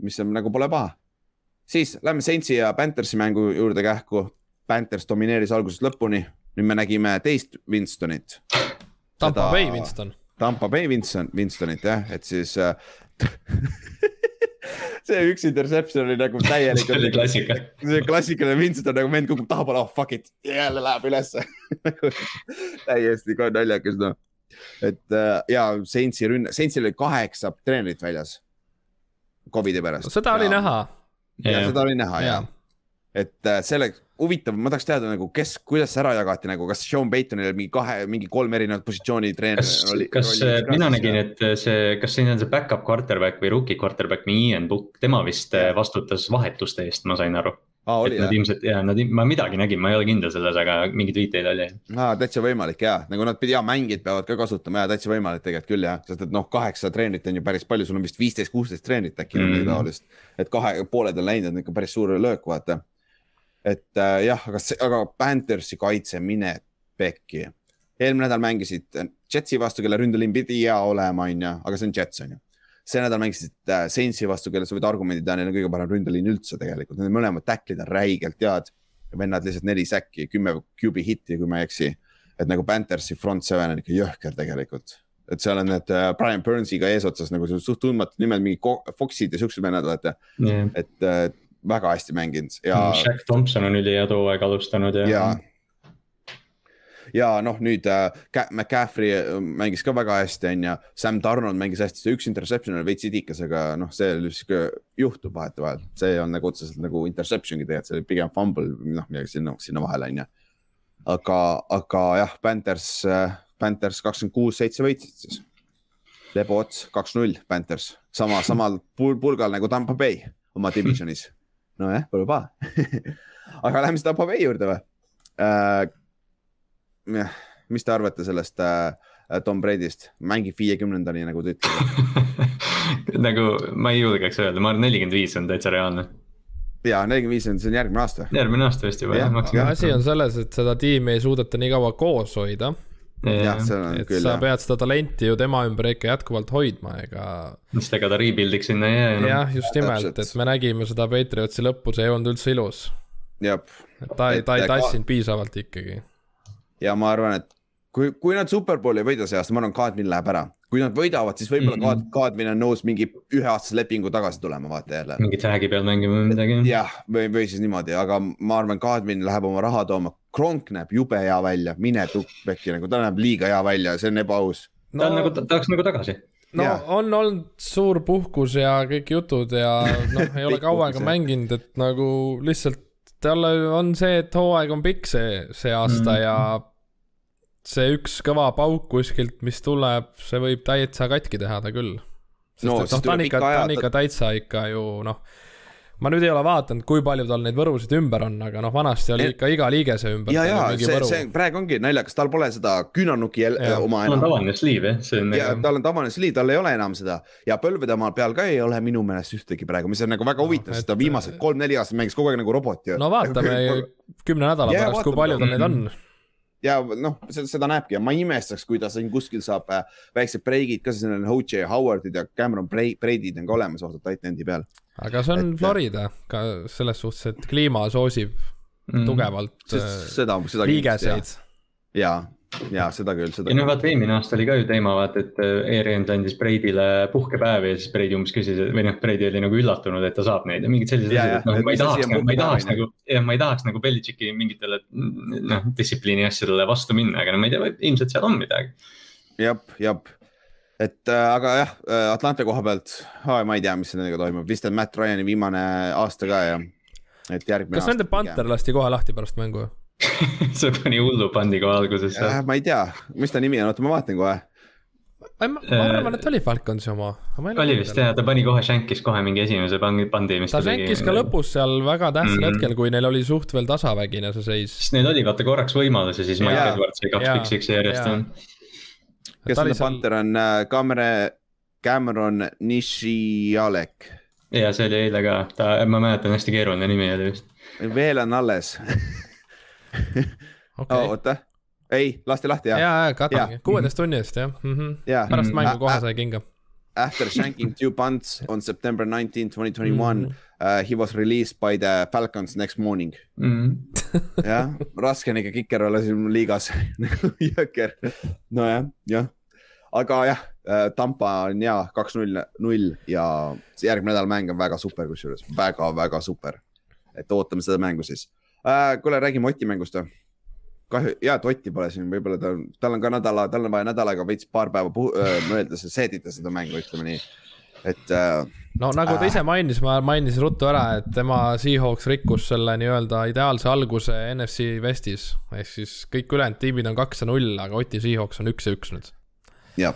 mis on nagu pole paha. siis lähme Saintsi ja Panthersi mängu juurde kähku. Panthers domineeris algusest lõpuni, nüüd me nägime teist Winstonit. Tampa Seda... Bay Winston. Tampa Bay Winston, Winstonit jah, et siis äh, [laughs] see üks interception oli nagu täielik. see oli klassika. see klassikaline Winston nagu vend kukub tahapoole, oh fuck it, jälle läheb ülesse [laughs] täiesti ka naljakas noh. Et äh, ja Saintsi rünne, Saintsil oli kaheksa treenerit väljas. Covidi pärast. seda oli ja, näha. ja seda oli näha ja, ja et äh, selle, huvitav, ma tahaks teada nagu, kes, kuidas ära jagati nagu, kas Sean Paytonil mingi kahe, mingi kolm erinevat positsiooni treener kas, oli? kas oli, äh, mina nägin, et see, kas siin on see back-up quarterback või rookie quarterback, Ian Book, tema vist vastutas vahetuste eest, ma sain aru ah,. et nad ilmselt ja nad, ma midagi nägin, ma ei ole kindel selles, aga mingeid viiteid oli. aa, täitsa võimalik ja, nagu nad pidi ja mängijad peavad ka kasutama ja täitsa võimalik tegelikult küll jah, sest et noh, kaheksa treenerit on ju päris palju, sul on vist viisteist, kuusteist treenerit äkki mm -hmm. taolist. et kahe, pooled on läinud, on ikka päris suur löök, vaata et äh, jah, aga, aga Panthersi kaitse, mine pekki. eelmine nädal mängisid Jetsi vastu, kelle ründeliin pidi hea olema, on ju, aga see on Jets, on ju. See nädal mängisid äh, Saintsi vastu, kelle sa võid argumendid teha, neil on kõige parem ründeliin üldse tegelikult, need mõlemad tacklid on räigelt head. vennad lihtsalt neli säkki, kümme QB hitti, kui ma ei eksi. et nagu Panthersi front seven on ikka jõhker tegelikult et seal on need äh, Brian Burnsiga eesotsas nagu suht tundmatud nimed, mingi Foxid ja siuksed vennad, vaata yeah.. et äh, väga hästi mänginud ja. Shaq Thompson on ülihea too aeg alustanud ja. ja, ja noh, nüüd äh, McCaffrey äh, mängis ka väga hästi, on ju. Sam Darnold mängis hästi, see üks interception oli veits idikas, aga noh, see sihuke juhtub vahetevahel, see olnud nagu otseselt nagu interception'i tegelikult, see oli pigem fumble, noh midagi sinna, sinna vahele, on ju. aga, aga jah, Panthers, äh, Panthers kakskümmend kuus, seitse võitsid siis. Lebo ots, kaks-null, Panthers, sama, samal pulgal nagu Tampa Bay oma divisionis [laughs] nojah, pole paha [laughs] aga lähme siis Tampo Bay juurde või äh,? Mis te arvate sellest äh, Tom Brady'st, mängib viiekümnendani, nagu te ütlete [laughs] nagu ma ei julgeks öelda, ma arvan, nelikümmend viis on täitsa reaalne ja nelikümmend viis on, see on järgmine aasta. järgmine aasta vist juba jah, jah. asi on selles, et seda tiimi ei suudeta nii kaua koos hoida jah, see on et küll. sa jah. pead seda talenti ju tema ümber ikka jätkuvalt hoidma, ega. sest ega ta rebuild'iks sinna ei jää. jah, just nimelt, et me nägime seda Patriotsi lõppu, see ei olnud üldse ilus. et ta ei, ta ei tassinud piisavalt ikkagi. Ja ma arvan, et kui, kui nad superbowli ei võida see aasta, ma arvan, Kadrin läheb ära kui nad võidavad, siis võib-olla mm -hmm. Kadrin on nõus mingi üheaastase lepingu tagasi tulema, vaata jälle. mingi tag'i peal mängima või midagi. jah, või, või siis niimoodi, aga ma arvan, Kadrin läheb oma raha tooma. Kronk näeb jube hea välja, mine tuppekki nagu, ta näeb liiga hea välja, see on ebaaus no,. ta on nagu, tahaks nagu tagasi no ja. on olnud suur puhkus ja kõik jutud ja noh, ei ole kaua aega mänginud, et nagu lihtsalt talle on see, et hooaeg on pikk see, see aasta mm -hmm. ja see üks kõva pauk kuskilt, mis tuleb, see võib täitsa katki teha ta küll. sest no, et noh, ta on ikka, ta on ikka täitsa ikka ju noh, ma nüüd ei ole vaadanud, kui palju tal neid võrusid ümber on, aga noh, vanasti oli ikka iga liigese ümber. ja, ja see, see praegu ongi naljakas, tal pole seda küünarnuki oma enam. tal on tavaline sleeve jah, see on. ja nagu... tal on tavaline sleeve, tal ei ole enam seda ja põlvede maa peal ka ei ole minu meelest ühtegi praegu, mis on nagu väga huvitav no,, sest ta viimased kolm-neli aastat mängis kogu aeg nagu robot ju. no vaatame [laughs] kümne nädala pärast, kui palju tal neid on ja noh, seda, näebki ja ma ei imestaks, kui ta siin kuskil saab äh, väiksed breigid ka, siin on O.J. Howardid ja Cameron Braidid on ka olemas vaata titan'i peal. aga see on et, äh, Florida ka selles suhtes, et kliima soosib mm, tugevalt seda, seda liigeseid. jaa ja seda küll, seda. ja no vaata, eelmine aasta oli ka ju teema, vaata, et Arians äh, andis Brady'le puhkepäevi ja siis Brady umbes küsis või noh, Brady oli nagu üllatunud, et ta saab neid ja mingid sellised asjad, et noh, ma ei tahaks, ma ei tahaks nagu, jah, ma ei tahaks nagu Belichicki mingitele noh, distsipliini asjadele vastu minna, aga no ma ei tea, ilmselt seal on midagi. jep, jep et äh, aga jah, äh, Atlanta koha pealt ma ei tea, mis nendega toimub, vist on Matt Ryan'i viimane aasta ka ja. et järgmine. kas nende Panther lasti kohe lahti pärast mängu? [laughs] see pani hullu pandi kohe alguses. ma ei tea, mis ta nimi on, oota ma vaatan kohe. ma, ma arvan, et oli Falconsi oma. oli vist jah, ta pani kohe Shankis kohe mingi esimese pandi, mis ta, ta Shankis ka lõpus seal väga tähtsal mm -hmm. hetkel, kui neil oli suht veel tasavägine see seis. sest neil oli vaata korraks võimalus ja siis Mike Edwards sai kaks piksiks järjest. kes selle Panther on, Cameron, Cameron Nishialek. ja see oli eile ka, ta, ma mäletan, hästi keeruline nimi oli vist. veel on alles [laughs] [laughs] okay. oh, oota, ei, lasti lahti jah. ja, ja katangi, kuueteist tunni eest jah mm -hmm. Ja. pärast mängu kohe sai kinga. after shanking two punts [laughs] on September 19, 2021 mm. uh, he was released by the Falcons next morning mm. [laughs] jah, raske on ikka kiker olla siin liigas jõker. nojah, jah, aga jah, äh, Tampa on hea kaks-null, null ja järgmine nädal mäng on väga super, kusjuures väga-väga super. et ootame seda mängu siis uh,. kuule, räägime Oti mängust või? kahju, hea, et Otti pole siin, võib-olla tal, tal on ka nädala, tal on vaja nädalaga veits paar päeva mõelda, seedida seda mängu, ütleme nii, et äh,. no nagu ta ise mainis, ma mainisin ruttu ära, et tema Seahawks rikkus selle nii-öelda ideaalse alguse NFC Westis. ehk siis kõik ülejäänud tiimid on kaks ja null, aga Oti Seahawks on üks ja üks nüüd. jah,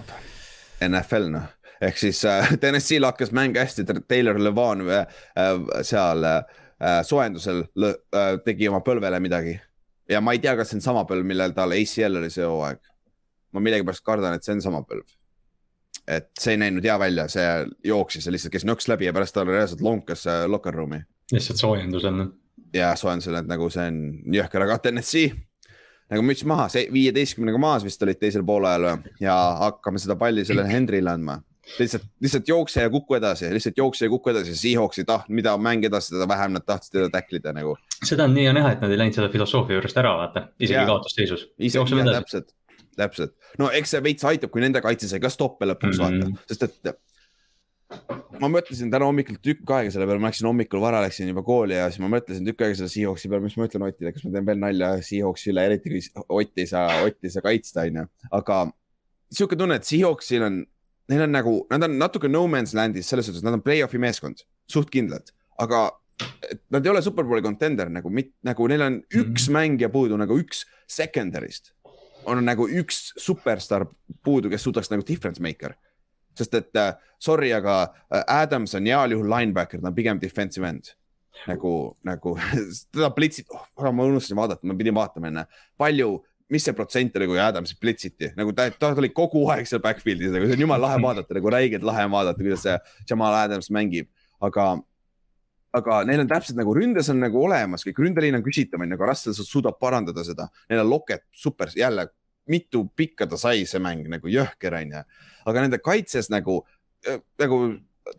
NFL noh, ehk siis äh, TNS-il hakkas mäng hästi, Taylor Levan äh, seal äh, soojendusel äh, tegi oma põlvele midagi ja ma ei tea, kas see on sama põlv, millel tal ACL oli see hooaeg. ma millegipärast kardan, et see on sama põlv. et see ei näinud hea välja, see jooksis ja lihtsalt käis nõks läbi ja pärast ta reaalselt lonkas äh, locker room'i. lihtsalt soojendusel. ja soojendusel, et nagu see on jõhker, aga TNS-i nagu müts maha, see viieteistkümnega maas vist olid teisel poolajal ja hakkame seda palli sellele Henrile andma lihtsalt, lihtsalt jookse ja kuku edasi, lihtsalt jookse ja kuku edasi, Seahawks ei tahtnud, mida mäng edasi, seda vähem nad tahtsid teda tacklida nagu. seda on nii ja näha, et nad ei läinud selle filosoofia juurest ära, vaata, isegi kaotusseisus. täpselt, täpselt, no eks see veits aitab, kui nende kaitse sai ka stoppe lõpuks mm -hmm. vaata, sest et ma mõtlesin täna hommikul tükk aega selle peale, ma läksin hommikul vara, läksin juba kooli ja siis ma mõtlesin tükk aega selle Seahawksi peale, mis ma ütlen Otile, kas ma teen veel nalja Seahawksi üle, eriti kui Ott ei saa, Ott ei saa kaitsta, onju. aga sihuke tunne, et Seahawksil on neil on nagu, nad on natuke no man's land'is selles suhtes, nad on play-off'i meeskond, suht kindlad, aga nad ei ole superbowli contender nagu, nagu neil on üks mm -hmm. mängija puudu nagu üks secondary'st. on nagu üks superstaar puudu, kes suudaks nagu difference maker. sest et uh, sorry, aga uh, Adams on heal juhul linebacker, ta on pigem defensive end nagu, nagu [laughs] teda plitsid oh,, ma unustasin vaadata, ma pidin vaatama enne, palju mis see protsent oli, kui Adamsit plitsiti, nagu ta, ta oli kogu aeg seal backfield'is, nagu see on jumala lahe vaadata, nagu räigelt lahe vaadata, kuidas see Jamal Adams mängib, aga aga neil on täpselt nagu ründes on nagu olemas, kõik ründeliin on küsitav, onju, aga Russell suudab parandada seda. Neil on Loket, super, jälle mitu pikka ta sai, see mäng nagu jõhker onju. aga nende kaitses nagu, äh, nagu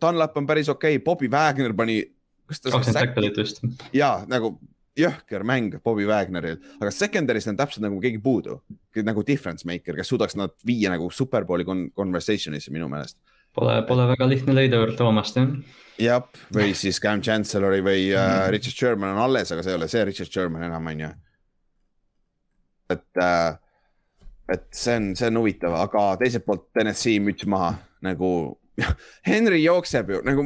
Dunlap on päris okei okay., Bobby Wagner pani. kakskümmend tackle'it vist. ja nagu jõhker mäng Bobby Wagneril, aga secondary's on täpselt nagu keegi puudu, nagu difference maker, kes suudaks nad viia nagu superbowli con conversation'isse minu meelest. Pole, pole väga lihtne leida Toomast jah. jah, või [laughs] siis Cam Chancellori või uh, mm. Richard Sherman on alles, aga see ei ole see Richard Sherman enam, on ju. et uh,, et see on, see on huvitav, aga teiselt poolt Tennessee müts maha nagu [laughs] Henry jookseb ju nagu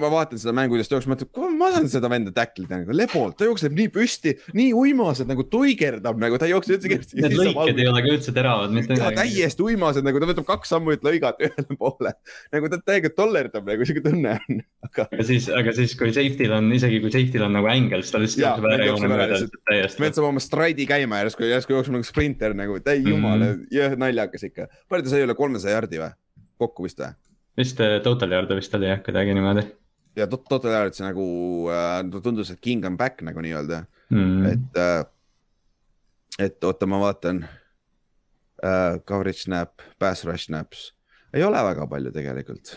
ma vaatan seda mängu, kuidas ta jookseb, mõtlen, kuule, ma saan seda venda tacklida nagu lebolt, ta jookseb nii püsti, nii uimased nagu tuigerdab nagu, ta ei jookse üldse kergesti. Need lõiked ei ole ka üldse teravad mitte midagi. täiesti uimased nagu, ta võtab kaks sammu, et lõigata ühele poole. nagu ta täiega tollerdab nagu siuke tunne on, aga. siis, aga siis, kui safety'l on, isegi kui safety'l on nagu ängel, siis ta lihtsalt jookseb äärejoone mööda täiesti. vend saab oma straidi käima järsku, järsku jookseb nagu sprinter nagu, täi jumala mm, -hmm. naljakas ikka. palju ta sai üle kolmesaja jardi või? kokku vist või? vist äh, total yard'e vist oli jah, kuidagi niimoodi ja Total Yards nagu äh, tundus, et king on back nagu nii-öelda mm., et äh,. et oota, ma vaatan äh,. Coverage snap, pass rush snaps, ei ole väga palju tegelikult.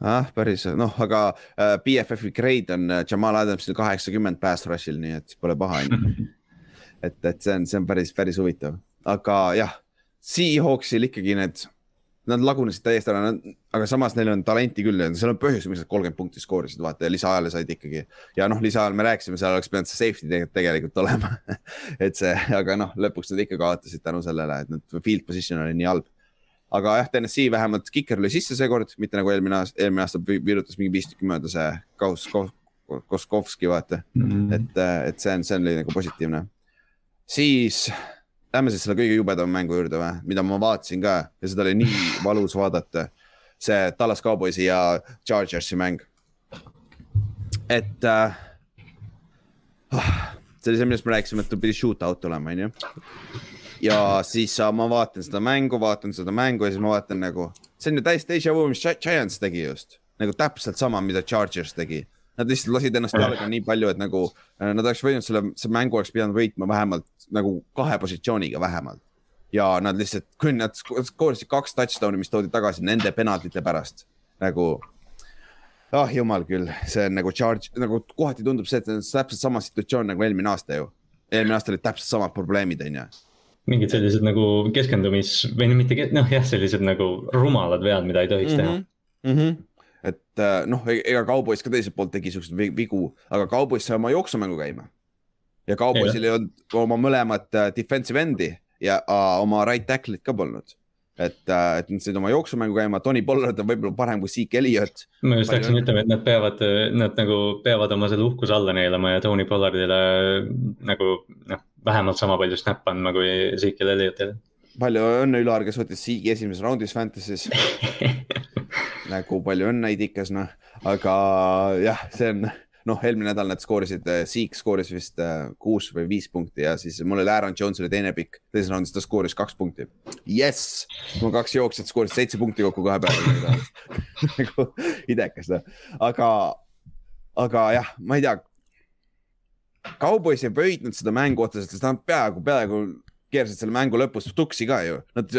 ah, päris noh, aga äh, BFF-i grade on äh, Jamal Adamsil kaheksakümmend pass rush'il, nii et pole paha on ju. [laughs] et, et see on, see on päris, päris huvitav, aga jah, Seahawksil ikkagi need nad lagunesid täiesti ära, aga samas neil on talenti küll ja seal on põhjus, miks nad kolmkümmend punkti skoorisid, vaata ja lisaajale said ikkagi. ja noh, lisaajal me rääkisime, seal oleks pidanud see safety tegelikult olema [laughs] et see, aga noh, lõpuks nad ikka kaotasid tänu sellele, et nad field position oli nii halb. aga jah, TNS-i vähemalt kiker oli sisse seekord, mitte nagu eelmine aasta, eelmine aasta virutas mingi viis tükki mööda see Kaus, Koskovski vaata mm, -hmm. et, et see on, see oli nagu positiivne. siis Lähme siis selle kõige jubedama mängu juurde või, mida ma vaatasin ka ja seda oli nii [laughs] valus vaadata. see Tallas Cowboysi ja Chargersi mäng. et äh, see oli see, millest me rääkisime, et pidi shootout olema, onju. ja siis äh, ma vaatan seda mängu, vaatan seda mängu ja siis ma vaatan nagu, see on ju täiesti déjà vu, mis Giants tegi just. nagu täpselt sama, mida Chargers tegi nad lihtsalt lasid ennast jalga nii palju, et nagu äh, nad oleks võinud selle, see mängu oleks pidanud võitma vähemalt nagu kahe positsiooniga vähemalt. ja nad lihtsalt, kui nad skoorisid kaks touchdown'i, mis toodi tagasi nende penaltite pärast nagu ah oh, jumal küll, see on nagu charge, nagu kohati tundub see, et see on täpselt sama situatsioon nagu eelmine aasta ju. eelmine aasta olid täpselt samad probleemid, on ju. mingid sellised nagu keskendumis või mitte, noh jah, sellised nagu rumalad vead, mida ei tohiks mm -hmm. teha mm. -hmm et äh, noh, e-, ega Cowboys ka teiselt poolt tegi siukseid vigu, aga Cowboys sai oma jooksumängu käima. ja Cowboysil ei olnud oma mõlemat äh, defensive end'i ja uh, oma right tackle'it ka polnud et, äh, et nad said oma jooksumängu käima, Tony Pollard on võib-olla parem kui Zeke Elliot. ma just hakkasin ütlema, et nad peavad, nad nagu peavad oma selle uhkuse alla neelama ja Tony Pollardile nagu noh, vähemalt sama palju snap'e andma kui Zeke Elliotile. Palju õnne, Ülar, kes võttis Zeke'i esimeses raundis Fantasy's. [laughs] Nagu palju õnne, Idikas, noh, aga jah, see on noh, eelmine nädal nad skoorisid, äh, skooris vist äh, kuus või viis punkti ja siis mul oli Aaron Jones oli teine pikk, teises raundis ta skooris kaks punkti. Jess, mul kaks jooksjat skoorisid seitse punkti kokku kahe päevaga [laughs] nagu idekas noh, aga, aga jah, ma ei tea. Cowboys ei pöidnud seda mängu otseselt, sest nad peaaegu, peaaegu keerasid selle mängu lõpus tuksi ka ju. Nad,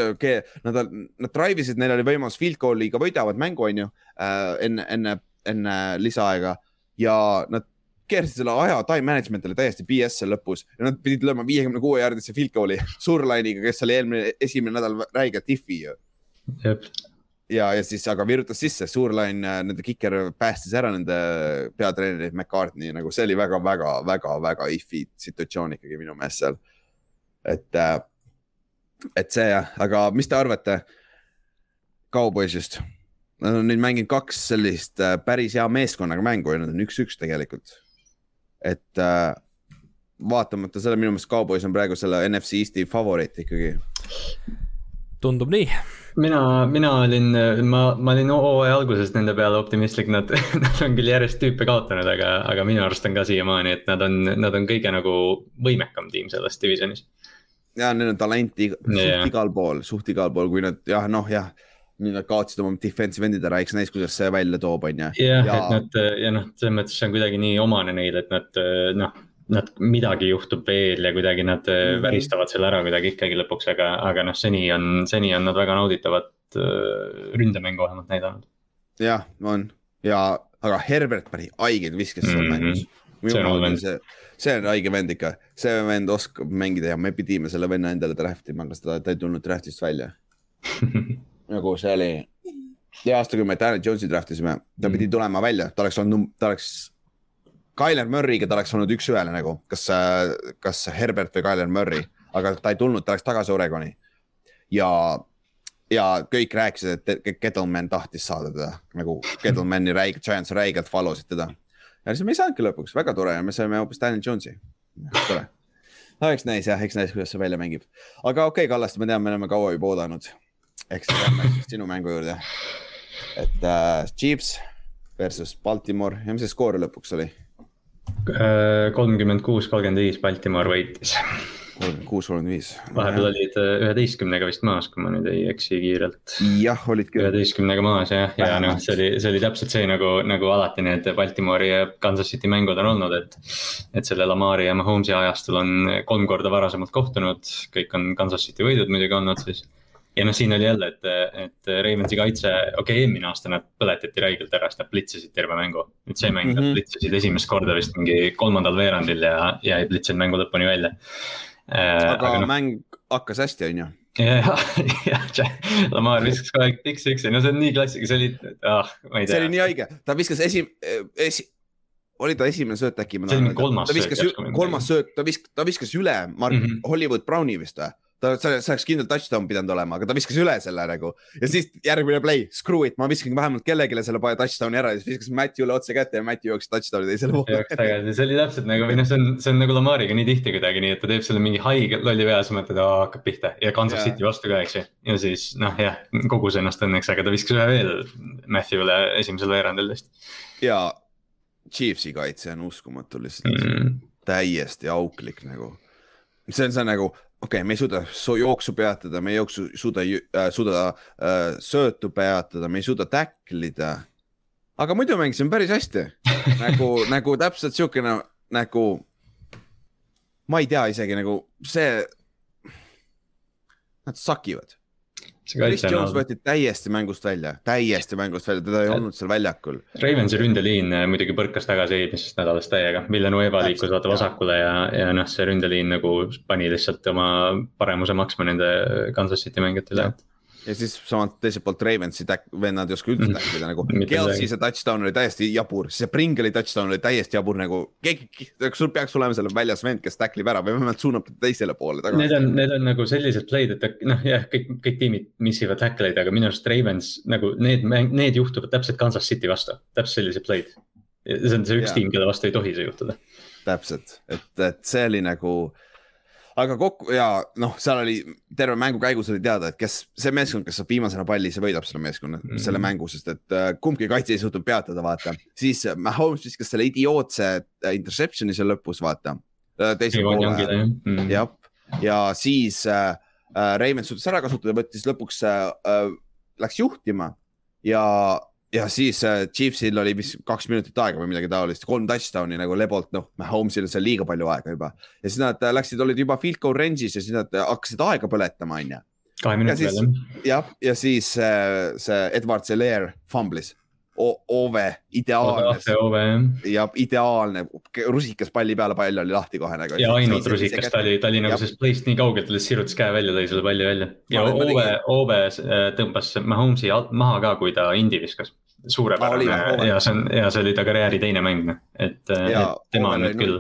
nad, nad drive isid, neil oli võimalus field goal'iga võidavad mängu, on ju äh,, enne, enne, enne lisaaega ja nad keerasid selle aja time management'ile täiesti BS seal lõpus ja nad pidid lööma viiekümne kuue jaardisse field goal'i [laughs] Surline'iga, kes oli eelmine, esimene nädal räigelt if'i ju. ja, ja siis, aga virutas sisse, Surline, äh, nende kiker päästis ära nende peatreeneri McCartney, nagu see oli väga-väga-väga-väga if'i situatsioon ikkagi minu meelest seal. Et, äh, et see jah, aga mis te arvate Cowboysist? Nad on nüüd mänginud kaks sellist äh, päris hea meeskonnaga mängu ja nad on üks-üks tegelikult. et äh, vaatamata sellele, minu meelest Cowboys on praegu selle NFC Eesti favoriit ikkagi. tundub nii. mina, mina olin, ma, ma olin hooaja alguses nende peale optimistlik, nad, [laughs] nad on küll järjest tüüpe kaotanud, aga, aga minu arust on ka siiamaani, et nad on, nad on kõige nagu võimekam tiim selles divisionis. Ja neil on talenti suht yeah. igal pool, suht igal pool, kui nad jah, noh jah nüüd nad kaotasid oma defensive end'id ära, eks näis, kuidas see välja toob, on ju. jah, et nad ja noh, selles mõttes see on kuidagi nii omane neile, et nad noh, nad midagi juhtub veel ja kuidagi nad mm -hmm. väristavad selle ära kuidagi ikkagi lõpuks, aga, aga noh, seni on, seni on nad väga nauditavat ründemängu vähemalt näidanud. jah, on ja, aga Herbert pani haigeid viskas seal mm -hmm. mängus. see on hull vend. See on haige vend ikka, see vend oskab mängida ja me pidime selle venna endale draft ima, aga ta, ta ei tulnud draft'ist välja [laughs] nagu see oli, see aastakümne Daniel Jones'i draft isime, ta pidi mm. tulema välja, ta oleks olnud, ta oleks. Tyler Murry'ga ta oleks olnud üks-ühele nagu, kas, kas Herbert või Tyler Murry, aga ta ei tulnud, ta läks tagasi Oregoni. ja, ja kõik rääkisid, et Kettleman tahtis saada teda nagu Kettlemani räigelt, Giants räigelt follow sid teda. Ja siis me ei saanudki lõpuks, väga tore ja me saime hoopis Daniel Jones'i, tore no eks näis jah, eks näis, kuidas see välja mängib. aga okei okay,, Kallaste, ma tean, me oleme kaua juba oodanud eks lähme siis sinu mängu juurde. et äh, Chiefs versus Baltimore ja mis see skoor lõpuks oli? Äh, kolmkümmend kuus, kolmkümmend viis Baltimore võitis. Kolmkümmend kuus, kolmkümmend viis. vahepeal olid äh, üheteistkümnega vist maas, kui ma nüüd ei eksi kiirelt. jah, olid küll. üheteistkümnega maas jah, ja, ja noh, see oli, see oli täpselt see nagu, nagu alati need Baltimore'i ja Kansas City mängud on olnud, et. et selle Lamari ja Mahomes'i ajastul on kolm korda varasemalt kohtunud, kõik on Kansas City võidud muidugi olnud siis ja noh, siin oli jälle, et, et Raimonsi kaitse, okei okay,, eelmine aasta nad põletati räigelt ära, sest nad blitsisid terve mängu. nüüd see mäng mm, -hmm. nad mhm. blitsisid esimest korda vist mingi kolmandal veerandil ja, ja ei blitsinud mängu lõpuni välja. Aga, aga no, mäng hakkas hästi, on ju [laughs] jah, jah, Lamar viskas kogu aeg X-X-i, no see on nii klassika, see oli, ah, ma ei tea. see oli nii haige, ta viskas esi-, esi-, oli ta esimene sööt äkki? see oli kolmas sööt. kolmas sööt, ta viskas, ta viskas üle Mark mm -hmm. Hollywood Browni vist või? Ta, see, see oleks kindlalt touchdown pidanud olema, aga ta viskas üle selle nagu. ja siis järgmine play, screw it, ma viskan vähemalt kellelegi selle touchdown'i ära ja siis viskas Matthew'le otse kätte ja Matthew jooksis touchdown'i teisele poole. see oli täpselt nagu või noh, see on, see on nagu Lamariga nii tihti kuidagi nii, et ta teeb selle mingi haige lolli vea, siis mõtled, aa hakkab pihta ja Kansas yeah. City vastu ka, eks ju. ja siis noh, jah, kogus ennast õnneks, aga ta viskas ühe veel Matthew'le esimesel veerandil vist. ja Chiefsi kaitse on uskumatu lihtsalt mm., täiesti auklik nagu see on see nagu okei okay,, me ei suuda jooksu peatada, me ei jooksu, suuda äh,, suuda äh, söötu peatada, me ei suuda täkklida. aga muidu mängisime päris hästi [laughs] nagu nagu täpselt siukene nagu, ma ei tea isegi nagu see. nad sakivad. Chris Jones võeti täiesti mängust välja, täiesti mängust välja, teda ei olnud seal väljakul. Ravensi ründeliin äh, muidugi põrkas tagasi eelmisest nädalast täiega, Villanueva liikus vaata vasakule ja, ja noh, see ründeliin nagu pani lihtsalt oma paremuse maksma nende Kansas City mängijatele ja siis samas teiselt poolt Ravensi vennad ei oska üldse mm. tackida nagu. [laughs] Kelsey see touchdown oli täiesti jabur, see Pringle'i touchdown oli täiesti jabur nagu. keegi, sul peaks olema seal väljas vend, kes tackle ib ära või vähemalt suunab ta teisele poole tagasi. Need on, need on nagu sellised play'd, et noh, jah, kõik, kõik tiimid missivad tackle'id, aga minu arust Ravens nagu need, need juhtuvad täpselt Kansas City vastu, täpselt sellised play'd. see on see üks yeah. tiim, kelle vastu ei tohi see juhtuda. täpselt, et, et see oli nagu aga kokku ja noh, seal oli terve mängu käigus oli teada, et kes see meeskond, kes saab viimasena palli, see võidab selle meeskonna mm, -hmm. selle mängu, sest et äh, kumbki kaitse ei suutnud peatada, vaata. siis äh, Mahomes viskas selle idiootse äh, interception'i seal lõpus, vaata teisel poole, mhm. jah, ja siis äh, äh, Raymond suutis ära kasutada, võttis lõpuks äh,, äh, läks juhtima ja ja siis äh, Chiefsil oli vist kaks minutit aega või midagi taolist, kolm touchdown'i nagu Lebolt, noh, Mahomes'il seal liiga palju aega juba. ja siis nad äh, läksid, olid juba field goal range'is ja siis nad äh, hakkasid aega põletama, on ju. kahe minuti peale jah, ja siis äh, see Edward Zeller fumblis Ove, ideaalne. Ove, jah. ja ideaalne, rusikas palli peale, pall oli lahti kohe nagu. ja ainult rusikas, ta oli, ta oli nagu sellest play'st nii kaugel, ta lihtsalt sirutas käe välja, lõi selle palli välja. ja Ove, Ove äh, tõmbas Mahomes'i maha ka, kui ta indi viskas. suurepärane ja see on, ja see oli ta karjääri teine mäng, noh, et, et tema on nüüd küll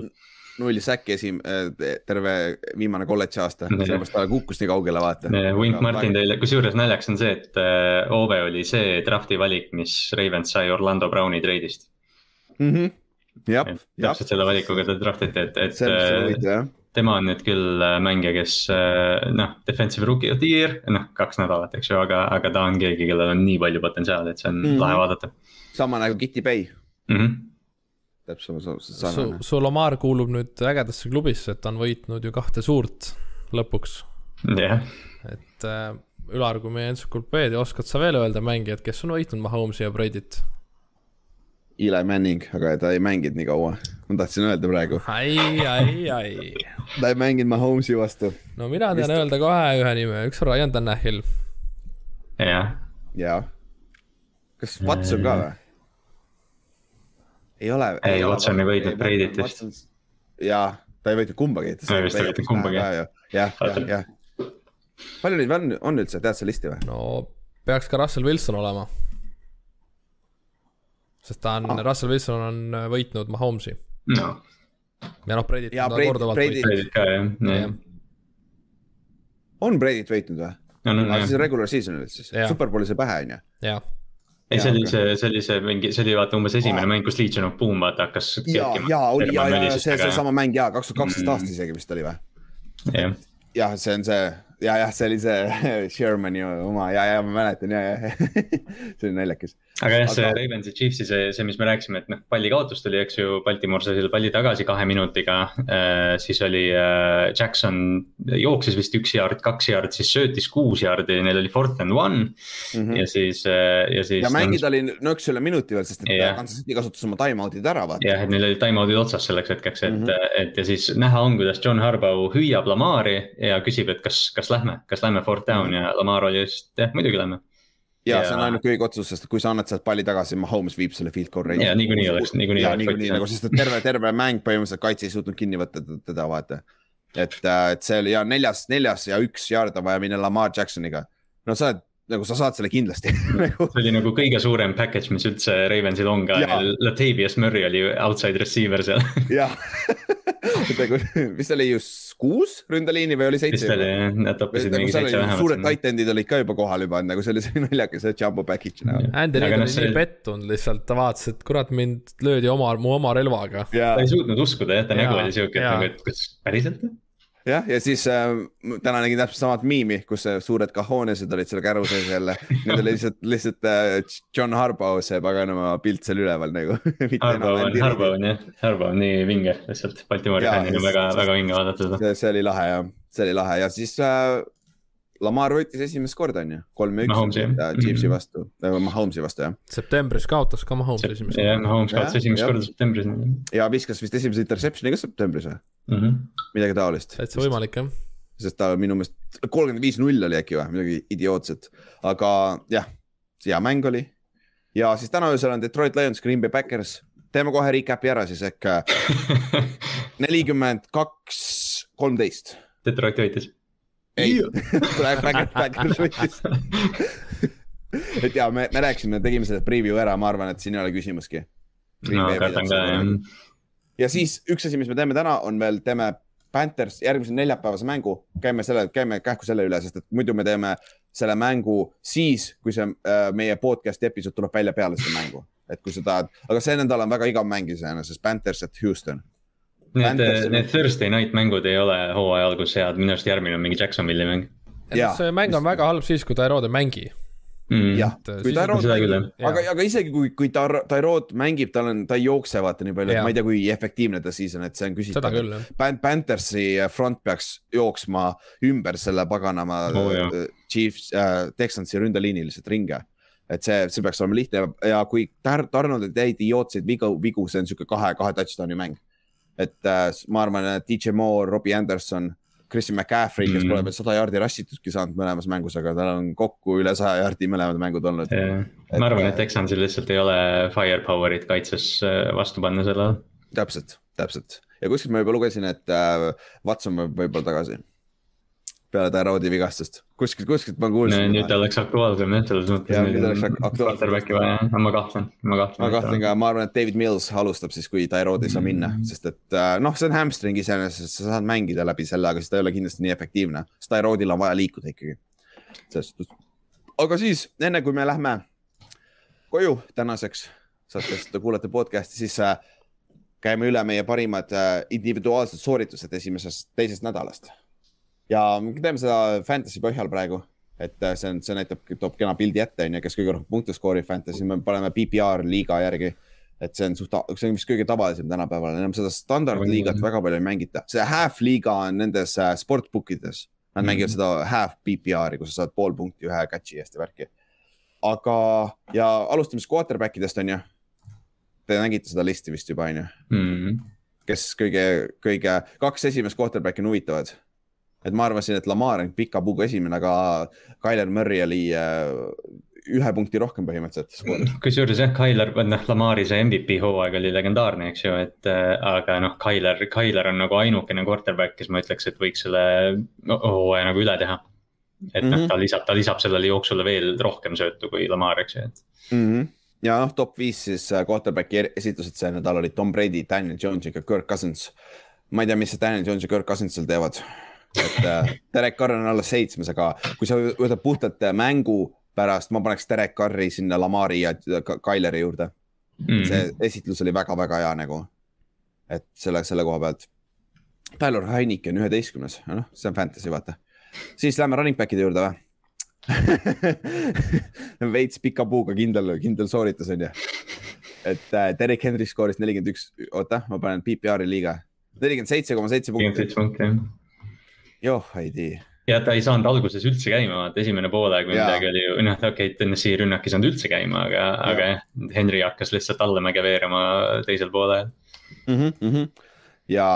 null säkki esim-, äh, terve viimane kolledži aasta, sellepärast ta kukkus nii kaugele, vaata. Wink Martin teile, kusjuures naljakas on see, et äh, Ove oli see drafti valik, mis Ravens sai Orlando Browni treidist mm. -hmm. jah. täpselt selle valikuga ta draftiti, et, et äh, tema on nüüd küll mängija, kes noh, defensive rookie of the year, noh, kaks nädalat, eks ju, aga, aga ta on keegi, kellel on nii palju potentsiaali, et see on mm -hmm. lahe vaadata. sama nagu Kitty Bay mm. -hmm täpselt sarnane. Solomar kuulub nüüd ägedasse klubisse, et ta on võitnud ju kahte suurt lõpuks. jah yeah.. et äh, Ülar, kui meie entsüklopeedia, oskad sa veel öelda mängijad, kes on võitnud Mahomes'i ja Brady't? Eli Manning, aga ta ei mänginud nii kaua, ma tahtsin öelda praegu. ai, ai, ai. ta ei mänginud Mahomes'i vastu. no mina tean Vist... öelda kohe ühe nime, üks on Ryan Tanahil. jah. jah. kas Watson ka või? Ei ole. ei, Watson ei võitnud Brady't vist. jaa, ta ei võitnud kumbagi. ta vist ei võitnud kumbagi. jah, jah, jah. palju neid on, on üldse, tead sa listi või? no peaks ka Russell Wilson olema. sest ta on ah., Russell Wilson on äh, võitnud Mahomes'i. no. ja noh, Brady't on ta korduvalt võitnud. Brady't ka jah, jah. on Brady't võitnud või? no, no, no. siis regular season'il siis, superbowli sai pähe, on ju. jah ei, see oli see, see oli see mingi, see oli vaata umbes esimene mäng, kus Legion of Boom vaata hakkas. ja, ja oli ja, ja see, seesama mäng ja kaks tuhat kaksteist mm. aasta isegi vist oli või? jah. jah, see on see ja, jah, see oli see [laughs] Shermani oma ja, ja ma mäletan ja, ja [laughs] see oli naljakas aga jah, see aga... Ravensi Chiefsi, see, see, mis me rääkisime, et noh, palli kaotus tuli, eks ju, Baltimore sai selle palli tagasi kahe minutiga äh,. siis oli äh, Jackson jooksis vist üks yard, kaks yard, siis söötis kuus yard'i, neil oli fourth and one mm. -hmm. ja siis äh,, ja siis. ja mängida oli nõks üle minuti veel, sest et yeah. Kansas City kasutas oma time-out'id ära, vaata. jah, et neil olid time-out'id otsas selleks hetkeks, et mm, -hmm. et ja siis näha on, kuidas John Harbaugh hüüab Lamari ja küsib, et kas, kas lähme, kas lähme fourth down mm -hmm. ja Lamar oli just, jah, muidugi lähme ja see on ainuke õige otsus, sest kui sa annad sealt palli tagasi, Mahomes viib selle field goal range'i. ja niikuinii oleks, niikuinii oleks. niikuinii nagu, sest terve, terve mäng põhimõtteliselt kaitse ei suutnud kinni võtta teda, vaata. et, äh, et see oli ja neljas, neljas ja üks yard on vaja minna Lamar Jacksoniga. no sa oled nagu sa saad selle kindlasti [laughs] nagu. see oli nagu kõige suurem package, mis üldse Ravensil on ka, Latavius Murray oli outside receiver seal jah [laughs] [laughs] [laughs] mis oli just kuus ründeliini või oli seitse? vist oli jah, nad toppisid mingi seitse vähemalt. suured tight end'id olid ka juba kohal juba, nagu see oli see naljakas, jumbo package näol. Andy Reid oli nii pettunud lihtsalt, ta vaatas, et kurat, mind löödi oma, mu oma relvaga. ta ei suutnud uskuda jah, ta nägu oli siuke, et nagu, et kas päriselt? Jah, ja siis äh, täna nägin täpselt samat miimi, kus suured cajones'id olid seal käru sees jälle. Need oli lihtsalt, lihtsalt äh, John Harbaugh, see paganama pilt seal üleval nagu [laughs] Harbaugh on, Harbaugh on jah, Harbaugh on nii vinge lihtsalt, Baltimori fännil on väga, väga vinge vaadata seda. see oli lahe jah, see oli lahe ja siis äh, Lamar võitis esimest korda, on ju, kolm ja üks Chiefsi mhm. vastu, Mahomes'i vastu, jah. septembris kaotas ka Mahomes esimest korda. jah, Mahomes kaotas esimest korda septembris. ja viskas vist esimese interception'i ka septembris või mm? -hmm. midagi taolist. täitsa võimalik, jah. sest ta minu meelest kolmkümmend viis null oli äkki või, midagi idiootset, aga jah, hea mäng oli. ja siis täna öösel on Detroit Lions, Green Bay Packers, teeme kohe recap'i ära siis ehk [laughs] nelikümmend kaks, kolmteist. Detroit võitis. ei, Packers [laughs] võitis et ja me, me rääkisime, tegime selle preview ära, ma arvan, et siin ei ole küsimustki. no kardan ka jah. Ja siis üks asi, mis me teeme täna, on veel, teeme Panthers järgmise neljapäevase mängu, käime selle, käime kähku selle üle, sest et muidu me teeme selle mängu siis, kui see äh, meie podcast'i episood tuleb välja peale seda mängu. et kui sa tahad, aga see nädal on väga igav mäng iseenesest, Panthers at Houston. Need, need Thursday night mängud ei ole hooaja algus head, minu arust järgmine on mingi Jacksonville'i mäng. see mäng on väga halb siis, kui ta Erode ei mängi Mm. jah, kui Tyrod aga, aga isegi kui, kui Tyrod mängib, tal on, ta ei jookse vaata nii palju, et ma ei tea, kui efektiivne ta siis on, et see on küsitav. Pan-, Panthersi front peaks jooksma ümber selle paganama oh, uh, Chiefs äh,, Texansi ründeliini lihtsalt ringi. et see, see peaks olema lihtne ja kui Tar-, Tarnold ei tee idiootseid vigu, vigu, see on sihuke kahe, kahe touchdown'i mäng. et äh, ma arvan, et DJ Moore, Robbie Anderson Christian McCaffrey, kes mm. pole veel sada jaardi rassitudki saanud mõlemas mängus, aga tal on kokku üle saja jaardi mõlemad mängud olnud. ma arvan, et Texansil lihtsalt ei ole firepower'it kaitses äh, vastu panna sellele. täpselt, täpselt ja kuskilt ma juba lugesin, et äh, Watson võib võib-olla tagasi peale Tyrodi vigastust, kuskilt, kuskilt ma kuulsin. nüüd ta oleks aktuaalsem jah, selles mõttes. nüüd oleks aktuaalsem. Quarterbacki vaja, aga ma kahtlen, ma kahtlen. ma kahtlen ka, ma arvan, et David Mills alustab siis, kui Tyrod ei saa mm. minna, sest et äh, noh, see on hamstring iseenesest, sa saad mängida läbi selle, aga siis ta ei ole kindlasti nii efektiivne, sest Tyrodil on vaja liikuda ikkagi. selles suhtes. aga siis, enne kui me lähme koju tänaseks, saate seda kuulata podcast'i, siis äh, käime üle meie parimad äh, individuaalsed sooritused esimesest, teisest nädalast ja me teeme seda Fantasy põhjal praegu, et äh, see on, see näitab, toob kena pildi ette, on ju, kes kõige rohkem punkte skoorib Fantasy, me paneme PPR liiga järgi. et see on suht, see on vist kõige tavalisem tänapäeval, enam seda standardliigat väga palju ei mängita, see half liiga on nendes äh, sportbook ides. Nad mm -hmm. mängivad seda half PPR-i, kus sa saad pool punkti ühe catch'i eest ja värki. aga, ja alustame siis quarterback idest on ju. Te nägite seda listi vist juba on ju -hmm.? kes kõige, kõige, kaks esimest quarterback'i on huvitavad et ma arvasin, et Lamar on pika puuga esimene, aga Tyler Murray oli äh, ühe punkti rohkem põhimõtteliselt. kusjuures jah, Tyler, noh, Lamari see MVP hooaeg oli legendaarne, eks ju, et äh, aga noh, Tyler, Tyler on nagu ainukene quarterback, kes ma ütleks, et võiks selle hooaja nagu üle teha. et noh mm -hmm., ta lisab, ta lisab sellele jooksule veel rohkem söötu kui Lamar, eks ju, et mm. -hmm ja noh, top viis siis äh, quarterback'i esitlused see nädal olid Tom Brady, Daniel Jones ja Kirk Cousins. ma ei tea, mis see Daniel Jones ja Kirk Cousins seal teevad et äh, Derek Carr on alles seitsmes, aga kui sa võtad puhtalt äh, mängu pärast, ma paneks Derek Carri sinna Lamari ja Tyleri juurde mm. see esitlus oli väga-väga hea nagu. et selle, selle koha pealt. Tyler Heinike on üheteistkümnes, noh, see on fantasy, vaata. siis lähme running back'ide juurde või [laughs] veits pika puuga kindel, kindel sooritus on ju. et äh, Derek Henry skooris nelikümmend üks, oota, ma panen PPR-i liiga, nelikümmend seitse koma seitse punkti. nelikümmend seitse punkti, jah joh, ei tea ja ta ei saanud alguses üldse käima, vaata esimene poolaeg või midagi oli ju, noh, okei okay,, TNS-i rünnak ei saanud üldse käima, aga, aga jah, Henry hakkas lihtsalt allamäge veerema teisel poolel mm. -hmm. ja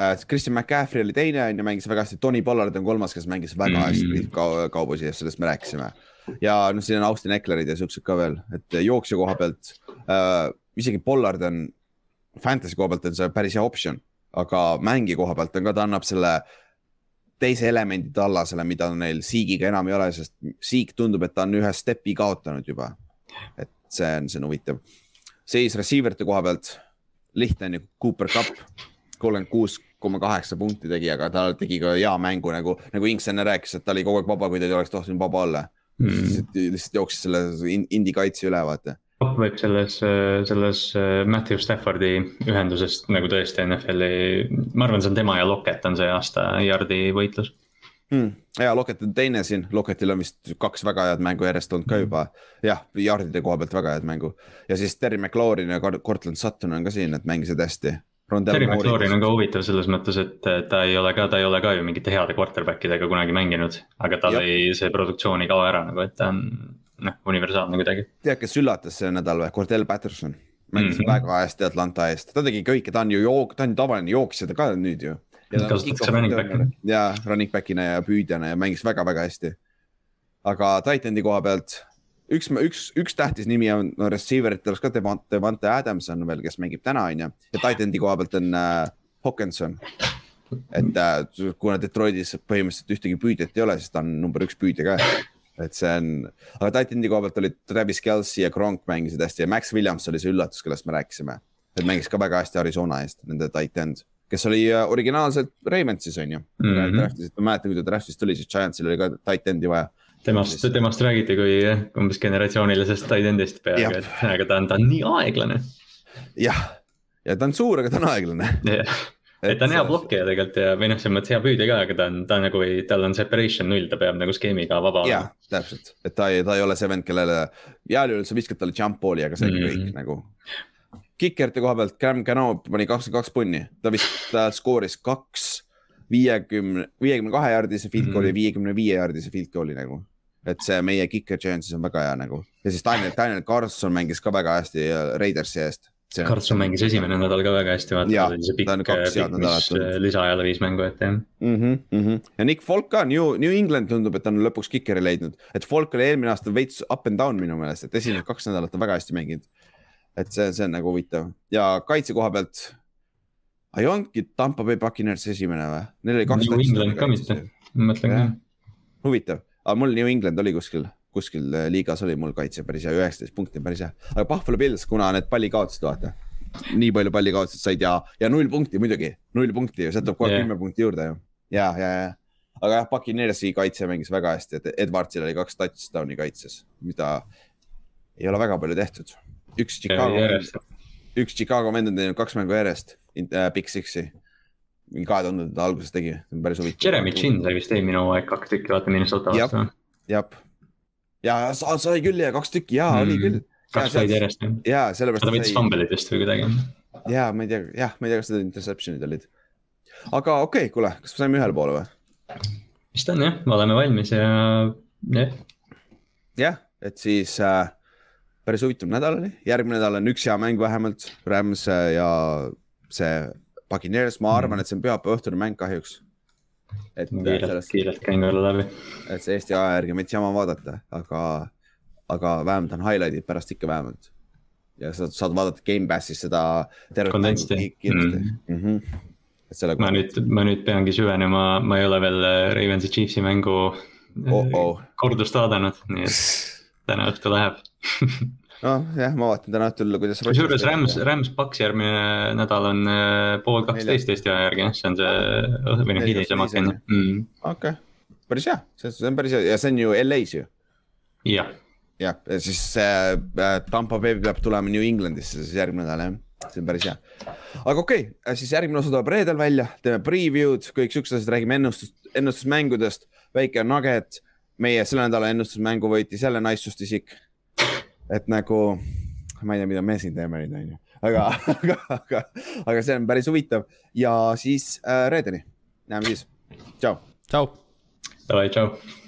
äh, Christian McCaffrey oli teine on ju, mängis väga hästi, Tony Pollard on kolmas, kes mängis väga mm -hmm. hästi ka, kauboisi eest, sellest me rääkisime. ja noh, siin on Austin Ecklerid ja siuksed ka veel, et jooksja koha pealt äh,, isegi Pollard on, fantasy koha pealt on see päris hea optsioon, aga mängi koha pealt on ka, ta annab selle äh, teise elemendi tallasele, mida neil Seegiga enam ei ole, sest Seeg tundub, et ta on ühe step'i kaotanud juba. et see on, see on huvitav. seis receiver ite koha pealt, lihtne on ju, Cooper Cup, kolmkümmend kuus koma kaheksa punkti tegi, aga ta tegi ka hea mängu nagu, nagu Inks enne rääkis, et ta oli kogu aeg vaba, kui ta ei oleks tohtinud vaba olla. Mm.. lihtsalt jooksis selle indi kaitse üle, vaata võib selles, selles äh, Matthew Staffordi ühendusest nagu tõesti NFL-i, ma arvan, see on tema ja Lockett on see aasta Yardi võitlus hmm.. ja Lockett on teine siin, Locketil on vist kaks väga head mängu järjest olnud ka juba. jah, Yardide koha pealt väga head mängu ja siis Terry McLaurin ja Cortland Sutton on ka siin, et mängisid hästi. Terry McLaurin on ka huvitav selles mõttes, et ta ei ole ka, ta ei ole ka ju mingite heade quarterback idega kunagi mänginud, aga tal ei, see produktsioon ei kao ära nagu, et ta on noh, universaalne kuidagi. tead, kes üllatas see nädal või, Cordell Patterson mängis mm -hmm. väga hästi Atlanta eest, ta tegi kõike, ta on ju jook-, ta on tavaline jooksja ka nüüd ju. kasutatakse running back'ina. ja running back'ina ja püüdjana ja mängis väga-väga hästi. aga Titan'i koha pealt üks, üks, üks tähtis nimi on no, receiver itel ka Devante, Devante Adams on veel, kes mängib täna, on ju. ja Titan'i koha pealt on äh, Hawkinson. et äh, kuna Detroitis põhimõtteliselt ühtegi püüdjat ei ole, siis ta on number üks püüdja ka. et see on, aga Titan'i koha pealt olid Travis Kelci ja Gronk mängisid hästi ja Max Williams oli see üllatus, kellest me rääkisime. et mängis ka väga hästi Arizona eest, nende titan, kes oli äh, originaalselt Raymondsis on ju mm. -hmm. ma mäletan, kui ta draft'ist tuli, siis Giantsil oli ka titan'i vaja temast, temast räägiti kui umbes generatsioonilisest tight-end'ist peaaegu, et aga ta on, ta on nii aeglane. jah, ja ta on suur, aga ta on aeglane. Yeah.. et ta on hea blokkija tegelikult ja, või noh, selles mõttes hea püüdja ka, aga ta on, ta nagu ei, tal on separation null, ta peab nagu skeemiga vaba olema. täpselt, et ta ei, ta ei ole see vend, kellele, heal juhul sa viskad talle jump ball'i, aga see on mm. kõik nagu. Kikerite koha pealt, Cam Cano pani kakskümmend kaks punni, ta vist, ta skooris kaks viiekümne, viiekümne kahe jaardise field goal'i ja viiekümne viie jaardise field goal'i nagu et see meie kicker Giantsis on väga hea nagu ja siis Daniel, Daniel Carlson mängis ka väga hästi Raidersi eest. Carlson mängis esimene nädal ka väga hästi, vaata, see pikk, pikk, mis äh, lisaajale viis mängu ette jah mm. -hmm, mm -hmm. ja Nick Folk ka, New, New England tundub, et on lõpuks kikeri leidnud, et Folk oli eelmine aasta veits up and down minu meelest, et esimesed kaks nädalat on väga hästi mänginud. et see, see on nagu huvitav ja kaitse koha pealt. ei olnudki Tampa Bay Buccaneers esimene või? Neil oli kaks. New England ka mitte, ma mõtlen ka. huvitav aga mul New England oli kuskil, kuskil äh, liigas oli mul kaitse päris hea, üheksateist punkti päris hea. aga Buffalo Bills, kuna need palli kaotasid, vaata. nii palju palli kaotasid said ja, ja null punkti muidugi, null punkti, see tuleb kohe kümme yeah. punkti juurde ju. ja, ja, ja. aga jah, Puccaneersi kaitse mängis väga hästi, et Edwardsil oli kaks touchdown'i kaitses, mida ei ole väga palju tehtud. üks Chicago, üks Chicago vend on teinud kaks mängu järjest, äh, Big Six'i mingi kahe tuhandete alguses tegi, see on päris huvitav. Jeremy Chin sai vist eelmine hooaeg kaks tükki, vaata Minnesota vastu. jah, ja sa sai küll ja kaks tükki ja mm. oli küll. kaks said järjest jah. ja sellepärast. ta võttis fumble'id vist või kuidagi. ja ma ei tea, jah, ma ei tea, kas need interception'id olid. aga okei okay,, kuule, kas me saime ühele poole või? vist on jah, me oleme valmis ja jah. jah, et siis äh, päris huvitav nädal oli, järgmine nädal on üks hea mäng vähemalt, Rams ja see Puccaneers, ma arvan, et see on pühapäeva õhtune mäng kahjuks. et kiirelt sellest..., kiirelt käin korra läbi. et see Eesti aja järgi veits jama vaadata, aga, aga vähemalt on highlight'id pärast ikka vähemalt. ja sa saad vaadata Gamepassis seda. kondentsti. Mm. Mm -hmm. Sellega... ma nüüd, ma nüüd peangi süvenema, ma ei ole veel äh, Ravensi Chiefsi mängu oh -oh. kordust vaadanud, nii et täna õhtu läheb [laughs] noh, jah, ma vaatan täna õhtul, kuidas. kusjuures Rams, Rams Paks järgmine nädal on äh, pool kaksteist Eesti aja järgi, jah, see on see noh, hilisem aken okei päris hea, see on päris hea ja see on ju LA-s ju. jah. jah, ja siis äh, Tampa Bay peab tulema New Englandisse siis järgmine nädal jah see on päris hea. aga okei okay,, siis järgmine osa tuleb reedel välja, teeme preview'd, kõik siuksed asjad, räägime ennustust, ennustusmängudest, väike nugget. meie selle nädala ennustusmängu võitis jälle naissust isik et nagu, ma ei tea, mida me siin teeme nüüd, on ju, aga, aga, aga, aga see on päris huvitav ja siis äh, reedeni, näeme siis, tšau. tšau. Davai, tšau.